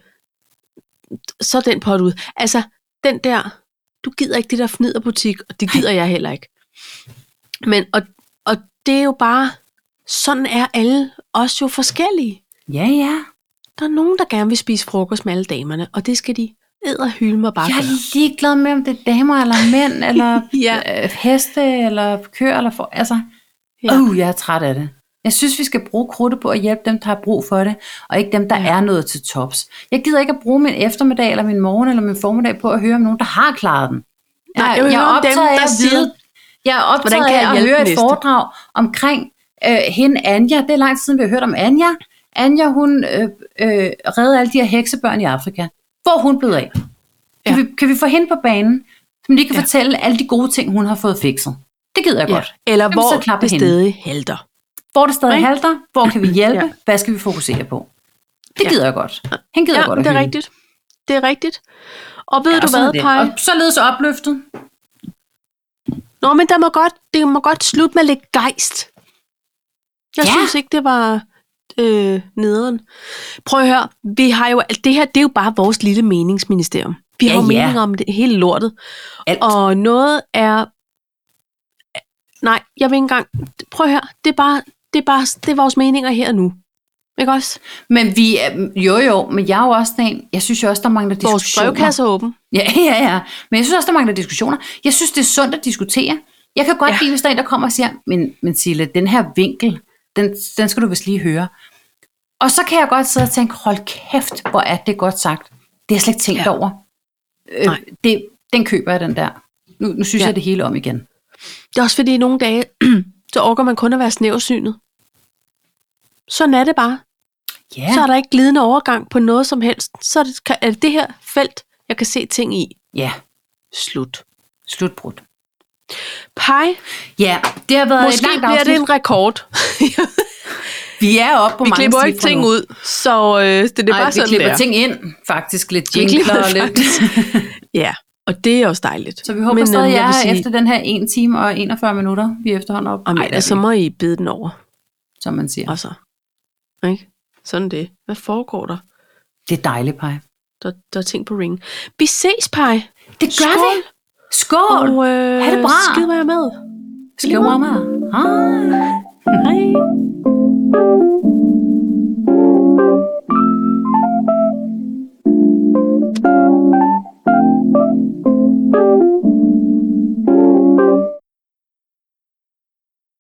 så den pot ud. Altså, den der, du gider ikke det der fniderbutik, og det gider jeg heller ikke. Men, og, og det er jo bare, sådan er alle også jo forskellige. Ja, ja. Der er nogen, der gerne vil spise frokost med alle damerne, og det skal de edderhylde mig bare Jeg er ligeglad med, om det er damer eller mænd, eller Ja. øh, heste, eller køer, eller for, altså, Ja. uh, jeg er træt af det. Jeg synes, vi skal bruge krudtet på at hjælpe dem, der har brug for det, og ikke dem, der Ja. er noget til tops. Jeg gider ikke at bruge min eftermiddag, eller min morgen, eller min formiddag på at høre om nogen, der har klaret den. Nej, jeg vil jeg er om dem, af der at vide, jeg er optaget "Hvordan kan jeg af at høre et næste?" foredrag omkring øh, hende Anja. Det er lang tid siden, vi har hørt om Anja. Anja, hun øh, øh, reddede alle de her heksebørn i Afrika. Hvor er hun blevet af? Kan, Ja. vi, kan vi få hende på banen, som lige kan Ja. ja. fortælle alle de gode ting, hun har fået fikset? Det gider jeg Ja. godt. Eller så hvor det hende. stadig halter. Hvor det stadig halter? Hvor kan vi hjælpe? Ja. ja. Hvad skal vi fokusere på? Det Ja. gider jeg godt. Han gider Ja, jeg godt det er hylde. rigtigt. Det er rigtigt. Og ved Ja, du sådan er hvad. Paj? Og således opløftet. Nå, men der må godt, det må godt slutte med lidt gejst. Jeg Ja. ja. synes ikke, det var øh, nederen. Prøv at høre, vi har jo, det her det er jo bare vores lille meningsministerium. Vi har Ja, jo ja. meninger om det hele lortet. Alt. Og noget er... Nej, jeg vil ikke engang... Prøv at høre, det er bare, det er bare det er vores meninger her og nu. Ikke også? Men vi er, jo jo, men jeg er jo også en, jeg synes jo også, der mangler Vores diskussioner. brevkasse er åben. Ja, ja, ja. Men jeg synes også, der mangler diskussioner. Jeg synes, det er sundt at diskutere. Jeg kan godt. Ja. lide, hvis der er en, der kommer og siger, men, men Sille, den her vinkel, den, den skal du vist lige høre. Og så kan jeg godt sidde og tænke, hold kæft, hvor er det godt sagt. Det har jeg slet ikke tænkt ja. Over. Øh, Nej. det, den køber jeg, den der. Nu, nu synes ja. Jeg det hele om igen. Det er også fordi, nogle dage, så orker man kun at være snævsynet. Sådan er det bare. Ja, Så er der ikke glidende overgang på noget som helst. Så er det, er det her felt, jeg kan se ting i. ja. Slut. Slutbrud. Pej, Ja, det har været et måske langt bliver det en rekord. Vi er oppe på vi mange klipper jo ikke ting nu. ud, så øh, det, det er Nej, bare vi sådan, klipper det er. ting ind, faktisk. Lidt Vi jingler klipper og lidt. Ja, og det er også dejligt. Så vi håber Men, stadig, øhm, jeg er sige- efter den her 1 time og 41 minutter, vi er efterhånden op. Jamen, Ej, så vi, må I bide den over. som man siger. Og så. Ikke? Sådan det. Hvad foregår der? Det er dejligt, Paj. Der, der er ting på ring. Vi ses, Pej. Det gør Skål. vi. Skål! Og, øh, ha' det bra! Skid være med. Skid være med. Hej. Hej.